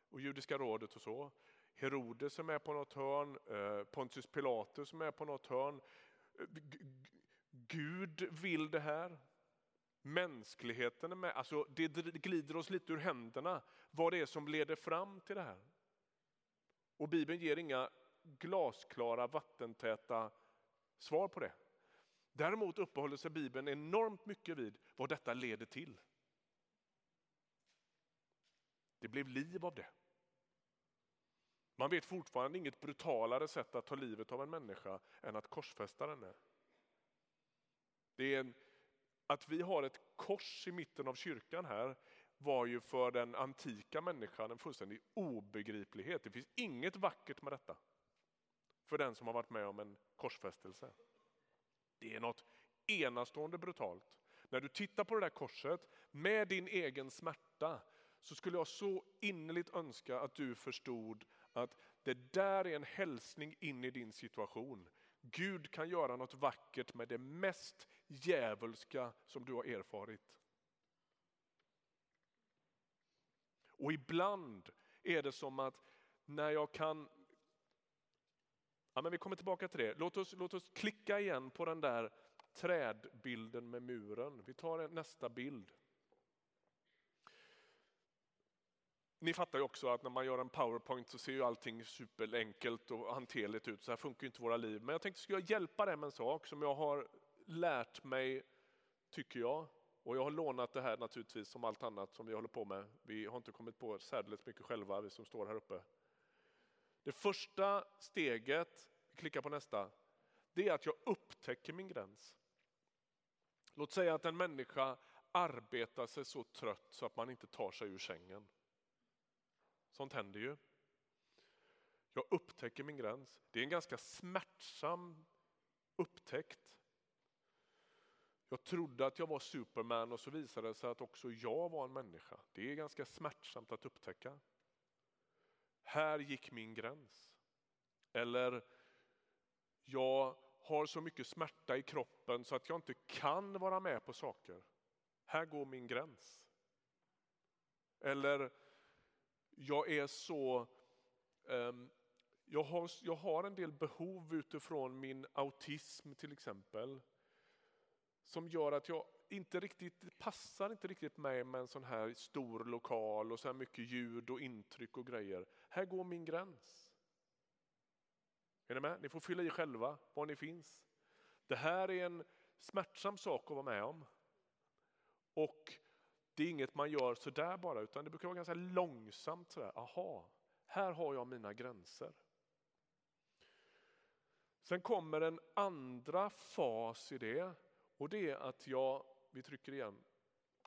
och judiska rådet och så. Herodes är med på något hörn, eh, Pontius Pilatus är med på något hörn. Eh, Gud vill det här. Mänskligheten är med. Alltså det glider oss lite ur händerna vad det är som leder fram till det här. Och Bibeln ger inga glasklara vattentäta svar på det. Däremot uppehåller sig Bibeln enormt mycket vid vad detta leder till. Det blev liv av det. Man vet fortfarande inget brutalare sätt att ta livet av en människa än att korsfästa den. Det är en, att vi har ett kors i mitten av kyrkan här var ju för den antika människan en fullständig obegriplighet. Det finns inget vackert med detta för den som har varit med om en korsfästelse. Det är något enastående brutalt. När du tittar på det där korset med din egen smärta så skulle jag så innerligt önska att du förstod att det där är en hälsning in i din situation. Gud kan göra något vackert med det mest djävulska som du har erfarit. Och ibland är det som att när jag kan Ja, men vi kommer tillbaka till det. Låt oss, låt oss klicka igen på den där trädbilden med muren. Vi tar nästa bild. Ni fattar ju också att när man gör en powerpoint så ser ju allting superenkelt och hanterligt ut. Så här funkar ju inte våra liv. Men jag tänkte att jag hjälpa dig med en sak som jag har lärt mig, tycker jag. Och jag har lånat det här naturligtvis som allt annat som vi håller på med. Vi har inte kommit på särdeles mycket själva, vi som står här uppe. Det första steget, vi klickar på nästa, det är att jag upptäcker min gräns. Låt säga att en människa arbetar sig så trött så att man inte tar sig ur sängen. Sånt händer ju. Jag upptäcker min gräns. Det är en ganska smärtsam upptäckt. Jag trodde att jag var Superman och så visade det sig att också jag var en människa. Det är ganska smärtsamt att upptäcka. Här gick min gräns. Eller jag har så mycket smärta i kroppen så att jag inte kan vara med på saker. Här går min gräns. Eller jag är så... Um, jag, har, jag har en del behov utifrån min autism till exempel som gör att jag inte riktigt passar inte riktigt mig med en sån här stor lokal och så här mycket ljud och intryck och grejer. Här går min gräns. Är ni med? Ni får fylla i själva var ni finns. Det här är en smärtsam sak att vara med om. Och det är inget man gör sådär bara, utan det brukar vara ganska långsamt. Sådär. Aha, här har jag mina gränser. Sen kommer en andra fas i det och det är att jag, vi trycker igen,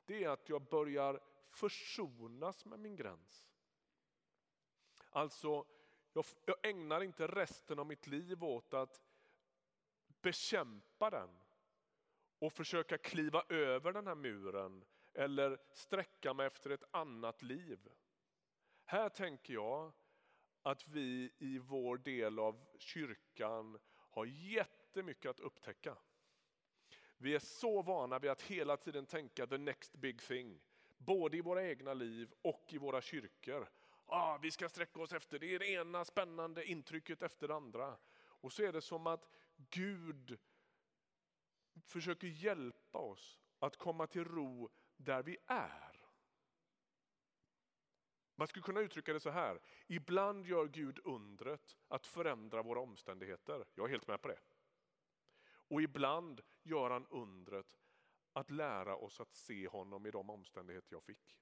det är att jag börjar försonas med min gräns. Alltså, jag, jag ägnar inte resten av mitt liv åt att bekämpa den och försöka kliva över den här muren eller sträcka mig efter ett annat liv. Här tänker jag att vi i vår del av kyrkan har jättemycket att upptäcka. Vi är så vana vid att hela tiden tänka the next big thing. Både i våra egna liv och i våra kyrkor. Ah, vi ska sträcka oss efter det, är det ena spännande intrycket efter det andra. Och så är det som att Gud försöker hjälpa oss att komma till ro där vi är. Man skulle kunna uttrycka det så här. Ibland gör Gud undret att förändra våra omständigheter. Jag är helt med på det. Och ibland gör han undret att lära oss att se honom i de omständigheter jag fick.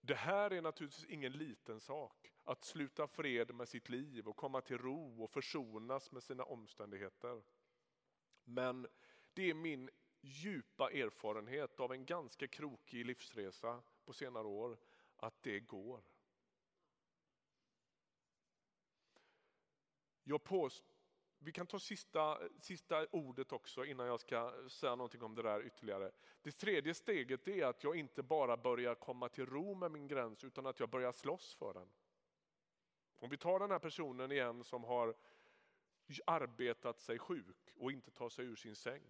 Det här är naturligtvis ingen liten sak, att sluta fred med sitt liv och komma till ro och försonas med sina omständigheter. Men det är min djupa erfarenhet av en ganska krokig livsresa på senare år, att det går. Jag påst vi kan ta sista, sista ordet också innan jag ska säga någonting om det där ytterligare. Det tredje steget är att jag inte bara börjar komma till ro med min gräns utan att jag börjar slåss för den. Om vi tar den här personen igen som har arbetat sig sjuk och inte tar sig ur sin säng.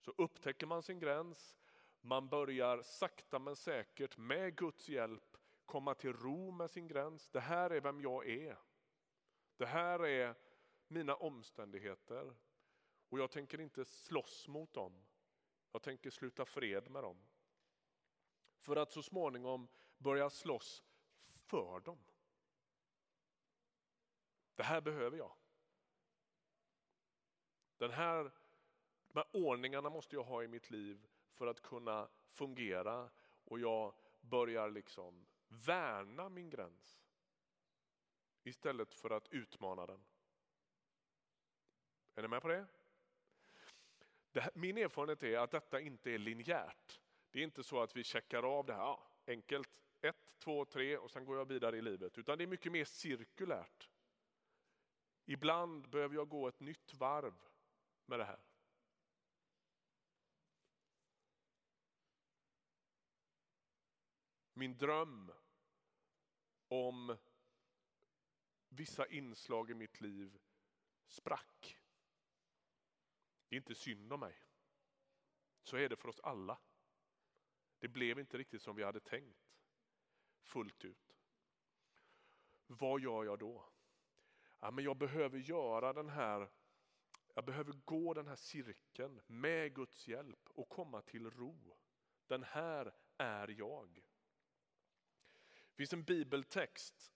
Så upptäcker man sin gräns, man börjar sakta men säkert med Guds hjälp komma till ro med sin gräns. Det här är vem jag är. Det här är mina omständigheter och jag tänker inte slåss mot dem. Jag tänker sluta fred med dem. För att så småningom börja slåss för dem. Det här behöver jag. Den här, de här ordningarna måste jag ha i mitt liv för att kunna fungera och jag börjar liksom värna min gräns istället för att utmana den. Är ni med på det? Min erfarenhet är att detta inte är linjärt. Det är inte så att vi checkar av det här ja, enkelt, ett, två, tre och sen går jag vidare i livet. Utan det är mycket mer cirkulärt. Ibland behöver jag gå ett nytt varv med det här. Min dröm om vissa inslag i mitt liv sprack. Det är inte synd om mig. Så är det för oss alla. Det blev inte riktigt som vi hade tänkt fullt ut. Vad gör jag då? Ja, men jag behöver göra den här jag behöver gå den här cirkeln med Guds hjälp och komma till ro. Den här är jag. Det finns en bibeltext.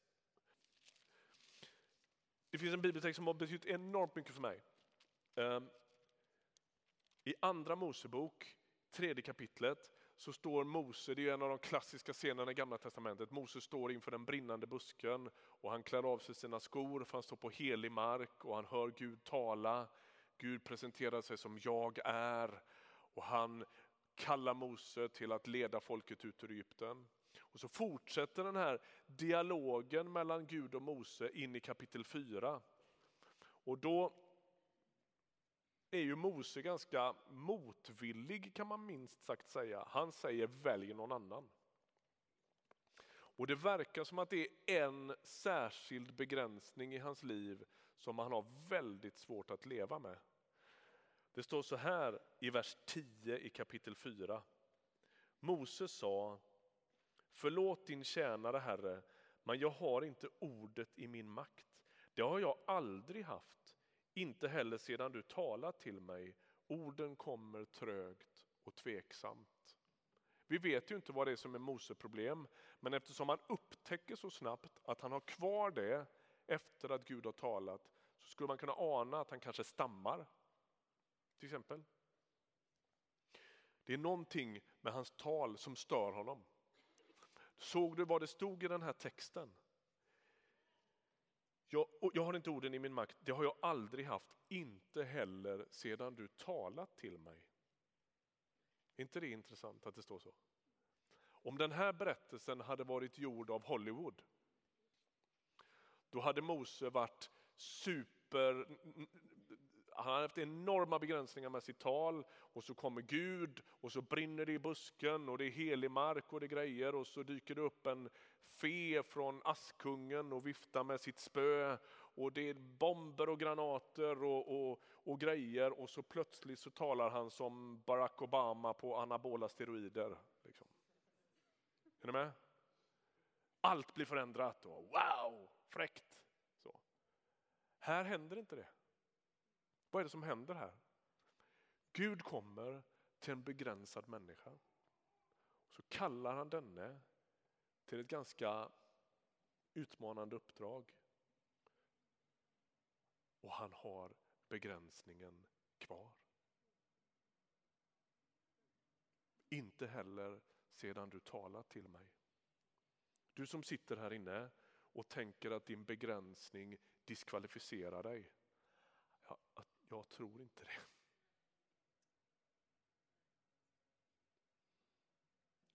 Det finns en bibeltext som har betytt enormt mycket för mig. Ehm, I andra Mosebok, tredje kapitlet, så står Mose, det är en av de klassiska scenerna i gamla testamentet, Mose står inför den brinnande busken och han klär av sig sina skor för han står på helig mark och han hör Gud tala. Gud presenterar sig som jag är och han kallar Mose till att leda folket ut ur Egypten. Och så fortsätter den här dialogen mellan Gud och Mose in i kapitel 4. Och då är ju Mose ganska motvillig kan man minst sagt säga. Han säger välj någon annan. Och det verkar som att det är en särskild begränsning i hans liv som han har väldigt svårt att leva med. Det står så här i vers 10 i kapitel 4. Mose sa, förlåt din tjänare Herre, men jag har inte ordet i min makt. Det har jag aldrig haft, inte heller sedan du talat till mig. Orden kommer trögt och tveksamt. Vi vet ju inte vad det är som är Mose problem, men eftersom han upptäcker så snabbt att han har kvar det efter att Gud har talat så skulle man kunna ana att han kanske stammar. Till exempel. Det är någonting med hans tal som stör honom. Såg du vad det stod i den här texten? Jag, jag, har inte orden i min makt, det har jag aldrig haft, inte heller sedan du talat till mig. Är inte det intressant att det står så? Om den här berättelsen hade varit gjord av Hollywood, då hade Mose varit super han har haft enorma begränsningar med sitt tal och så kommer Gud och så brinner det i busken och det är helig mark och det grejer och så dyker det upp en fe från Askungen och viftar med sitt spö och det är bomber och granater och, och, och grejer och så plötsligt så talar han som Barack Obama på anabola steroider. Liksom. Är ni med? Allt blir förändrat och wow, fräckt. Så. Här händer inte det. Vad är det som händer här? Gud kommer till en begränsad människa. Så kallar han denne till ett ganska utmanande uppdrag. Och han har begränsningen kvar. Inte heller sedan du talat till mig. Du som sitter här inne och tänker att din begränsning diskvalificerar dig. Ja, jag tror inte det.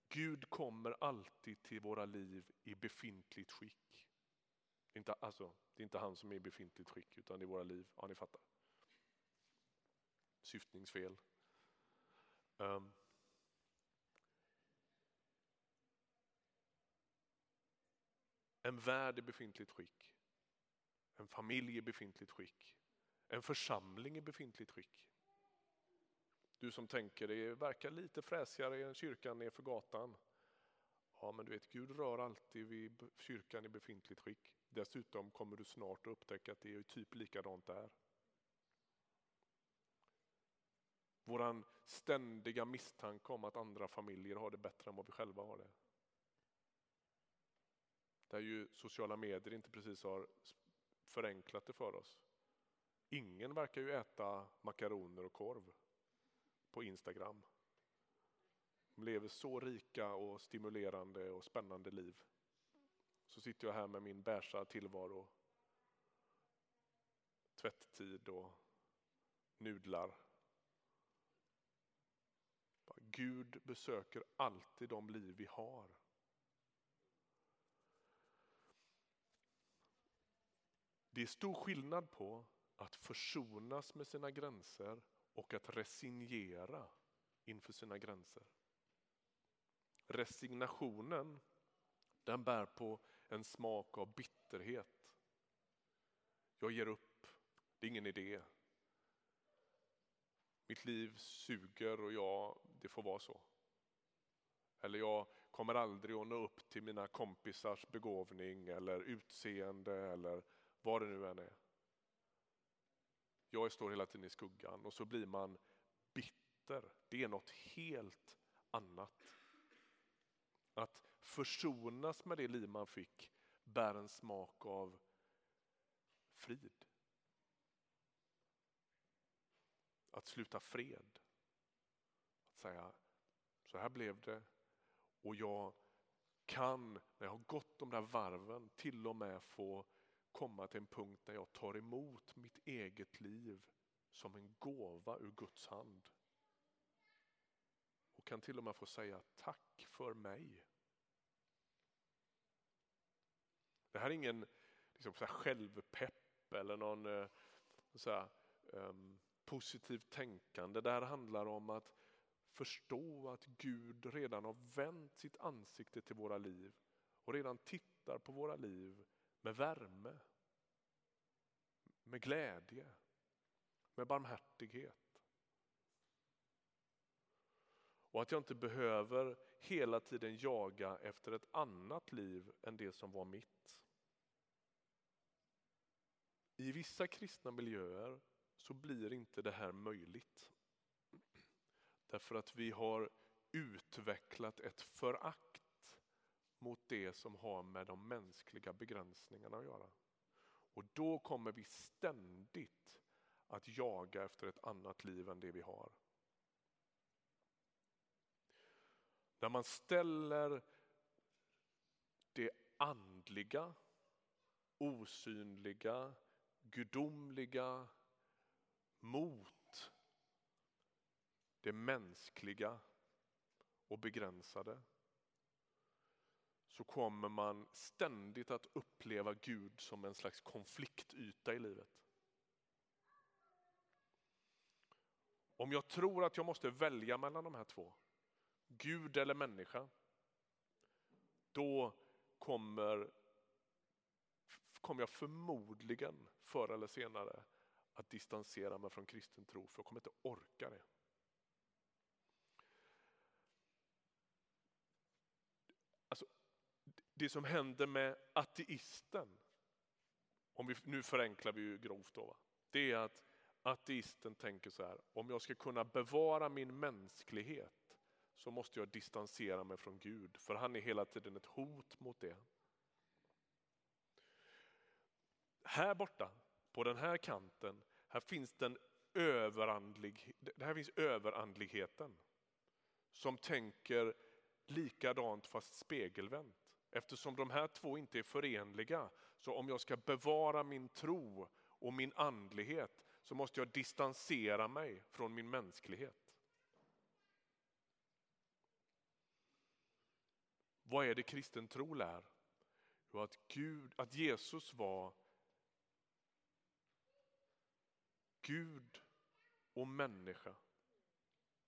Gud kommer alltid till våra liv i befintligt skick. Det är inte, alltså, det är inte han som är i befintligt skick utan det är våra liv. Ja, ni fattar. Syftningsfel. Um. En värld i befintligt skick. En familj i befintligt skick en församling i befintligt skick. Du som tänker det verkar lite fräsigare än kyrkan nerför gatan. Ja, men du vet, Gud rör alltid vid kyrkan i befintligt skick. Dessutom kommer du snart att upptäcka att det är typ likadant där. Våran ständiga misstanke om att andra familjer har det bättre än vad vi själva har det. Där ju sociala medier inte precis har förenklat det för oss. Ingen verkar ju äta makaroner och korv på Instagram. De lever så rika och stimulerande och spännande liv. Så sitter jag här med min bärsa tillvaro. Tvätttid och nudlar. Gud besöker alltid de liv vi har. Det är stor skillnad på att försonas med sina gränser och att resignera inför sina gränser. Resignationen den bär på en smak av bitterhet. Jag ger upp, det är ingen idé. Mitt liv suger och jag, det får vara så. Eller jag kommer aldrig att nå upp till mina kompisars begåvning eller utseende eller vad det nu än är. Jag står hela tiden i skuggan och så blir man bitter. Det är något helt annat. Att försonas med det liv man fick bär en smak av frid. Att sluta fred. Att säga, så här blev det och jag kan, när jag har gått de där varven, till och med få komma till en punkt där jag tar emot mitt eget liv som en gåva ur Guds hand. Och kan till och med få säga tack för mig. Det här är ingen liksom, så här självpepp eller någon eh, så här, um, positivt tänkande. Det här handlar om att förstå att Gud redan har vänt sitt ansikte till våra liv och redan tittar på våra liv med värme. med glädje, med barmhärtighet. Och att jag inte behöver hela tiden jaga efter ett annat liv än det som var mitt. I vissa kristna miljöer så blir inte det här möjligt. Därför att vi har utvecklat ett förakt mot det som har med de mänskliga begränsningarna att göra. Och då kommer vi ständigt att jaga efter ett annat liv än det vi har. När man ställer det andliga, osynliga, gudomliga mot det mänskliga och begränsade så kommer man ständigt att uppleva Gud som en slags konfliktyta i livet. Om jag tror att jag måste välja mellan de här två, Gud eller människa, då kommer, kommer jag förmodligen förr eller senare att distansera mig från kristen tro, för jag kommer inte orka det. Alltså, det som händer med ateisten, om vi, nu förenklar vi ju grovt då, va? det är att ateisten tänker så här, om jag ska kunna bevara min mänsklighet så måste jag distansera mig från Gud, för han är hela tiden ett hot mot det. Här borta, på den här kanten, här finns den överandlig, här finns överandligheten som tänker likadant fast spegelvänt. Eftersom de här två inte är förenliga, så om jag ska bevara min tro och min andlighet så måste jag distansera mig från min mänsklighet. Vad är det kristen tro lär? Jo, att, Gud, att Jesus var Gud och människa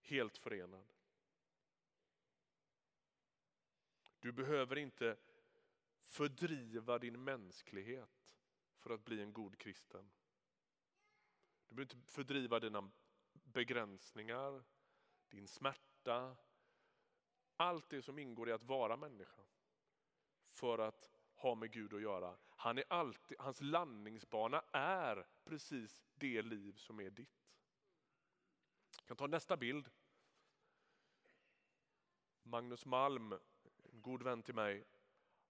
helt förenad. Du behöver inte fördriva din mänsklighet för att bli en god kristen. Du behöver inte fördriva dina begränsningar, din smärta, allt det som ingår i att vara människa för att ha med Gud att göra. Han är alltid, hans landningsbana är precis det liv som är ditt. Jag kan ta nästa bild. Magnus Malm god vän till mig,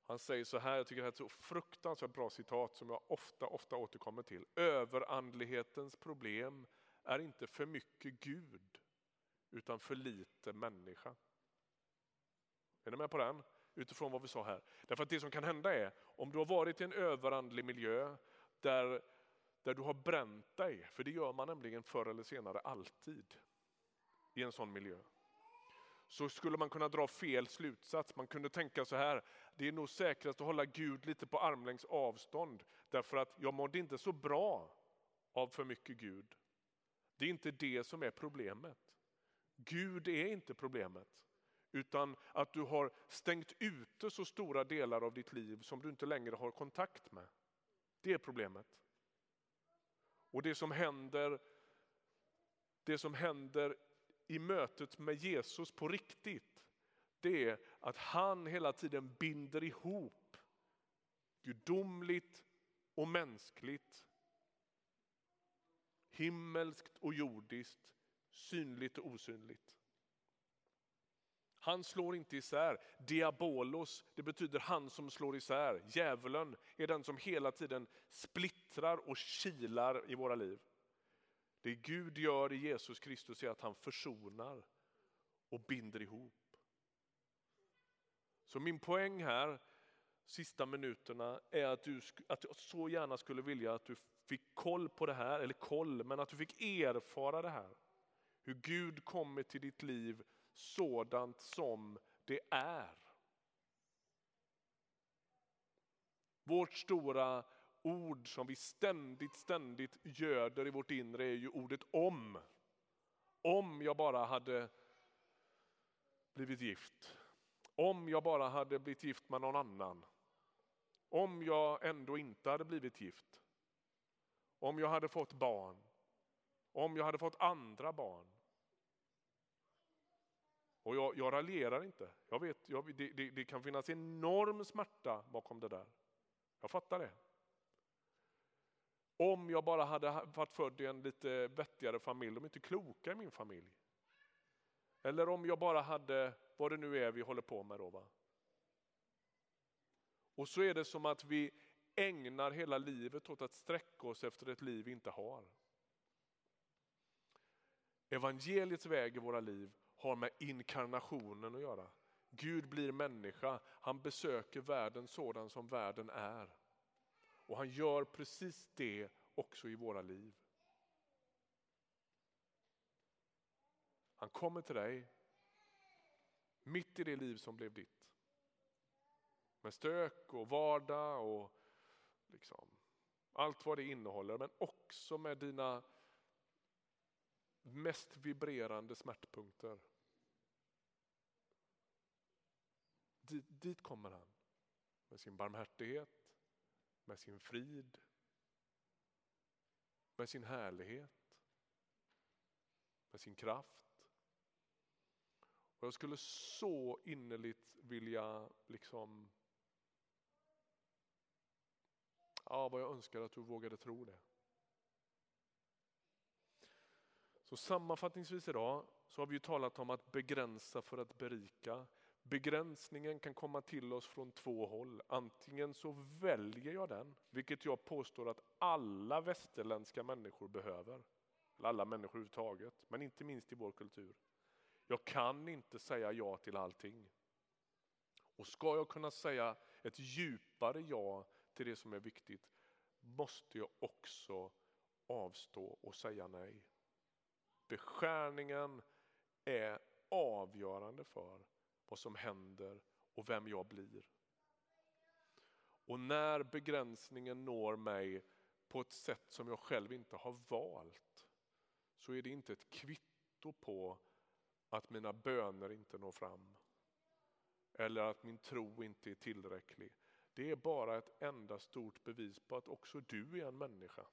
han säger så här, jag tycker det är ett så fruktansvärt bra citat som jag ofta, ofta återkommer till. Överandlighetens problem är inte för mycket Gud, utan för lite människa. Är ni med på den? Utifrån vad vi sa här. Därför att det som kan hända är, om du har varit i en överandlig miljö där, där du har bränt dig, för det gör man nämligen förr eller senare alltid i en sån miljö så skulle man kunna dra fel slutsats. Man kunde tänka så här, det är nog säkrast att hålla Gud lite på armlängds avstånd därför att jag mådde inte så bra av för mycket Gud. Det är inte det som är problemet. Gud är inte problemet. Utan att du har stängt ute så stora delar av ditt liv som du inte längre har kontakt med. Det är problemet. Och det som händer, det som händer i mötet med Jesus på riktigt, det är att han hela tiden binder ihop gudomligt och mänskligt, himmelskt och jordiskt, synligt och osynligt. Han slår inte isär. Diabolos, det betyder han som slår isär. Djävulen är den som hela tiden splittrar och kilar i våra liv. Det Gud gör i Jesus Kristus är att han försonar och binder ihop. Så min poäng här, sista minuterna, är att, du, att jag så gärna skulle vilja att du fick koll på det här, eller koll, men att du fick erfara det här. Hur Gud kommer till ditt liv sådant som det är. Vårt stora ord som vi ständigt, ständigt göder i vårt inre är ju ordet om. Om jag bara hade blivit gift. Om jag bara hade blivit gift med någon annan. Om jag ändå inte hade blivit gift. om jag hade fått barn, om jag hade fått andra barn. Och jag, jag raljerar inte. Jag vet, jag, det, det, det kan finnas enorm smärta bakom det där. Jag fattar det. Om jag bara hade varit född i en lite vettigare familj, de är inte kloka i min familj. Eller om jag bara hade, vad det nu är vi håller på med då. Va? Och så är det som att vi ägnar hela livet åt att sträcka oss efter ett liv vi inte har. Evangeliets väg i våra liv har med inkarnationen att göra. Gud blir människa, han besöker världen sådan som världen är. Och han gör precis det också i våra liv. Han kommer till dig mitt i det liv som blev ditt. Med stök och vardag och liksom allt vad det innehåller men också med dina mest vibrerande smärtpunkter. Dit, dit kommer han med sin barmhärtighet, med sin frid, med sin härlighet, med sin kraft. Och jag skulle så innerligt vilja liksom Ja, vad jag önskar att du vågade tro det. Så sammanfattningsvis idag så har vi talat om att begränsa för att berika. Begränsningen kan komma till oss från två håll. Antingen så väljer jag den, vilket jag påstår att alla västerländska människor behöver. Eller alla människor överhuvudtaget, men inte minst i vår kultur. Jag kan inte säga ja till allting. Och ska jag kunna säga ett djupare ja till det som är viktigt måste jag också avstå och säga nej. Beskärningen är avgörande för vad som händer och vem jag blir. Och när begränsningen når mig på ett sätt som jag själv inte har valt så är det inte ett kvitto på att mina böner inte når fram eller att min tro inte är tillräcklig. Det är bara ett enda stort bevis på att också du är en människa.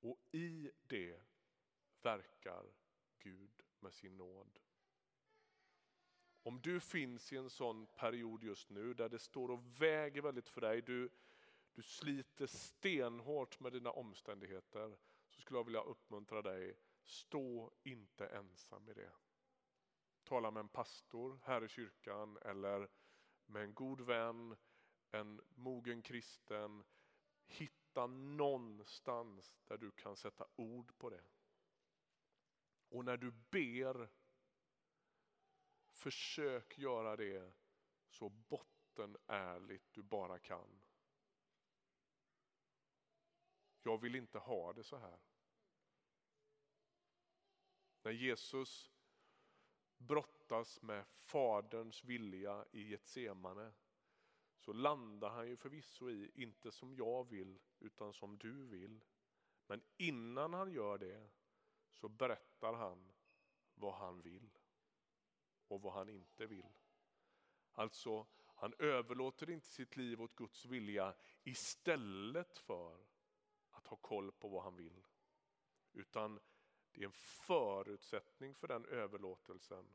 Och i det verkar Gud med sin nåd. Om du finns i en sån period just nu där det står och väger väldigt för dig, du, du sliter stenhårt med dina omständigheter, så skulle jag vilja uppmuntra dig, stå inte ensam i det. Tala med en pastor här i kyrkan eller med en god vän, en mogen kristen. Hitta någonstans där du kan sätta ord på det. Och när du ber, försök göra det så bottenärligt du bara kan. Jag vill inte ha det så här. När Jesus brottas med Faderns vilja i Getsemane så landar han ju förvisso i, inte som jag vill, utan som du vill. Men innan han gör det så berättar han vad han vill och vad han inte vill. Alltså, han överlåter inte sitt liv åt Guds vilja istället för att ha koll på vad han vill. Utan det är en förutsättning för den överlåtelsen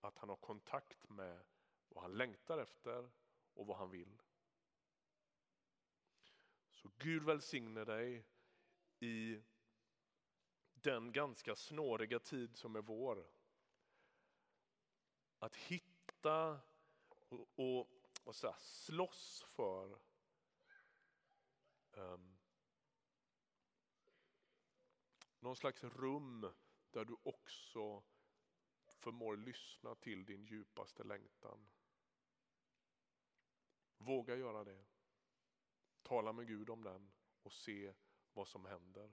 att han har kontakt med vad han längtar efter och vad han vill. Så Gud välsigne dig i den ganska snåriga tid som är vår. Att hitta och, och, och så här, slåss för um, någon slags rum där du också förmår lyssna till din djupaste längtan. Våga göra det. Tala med Gud om den och se vad som händer.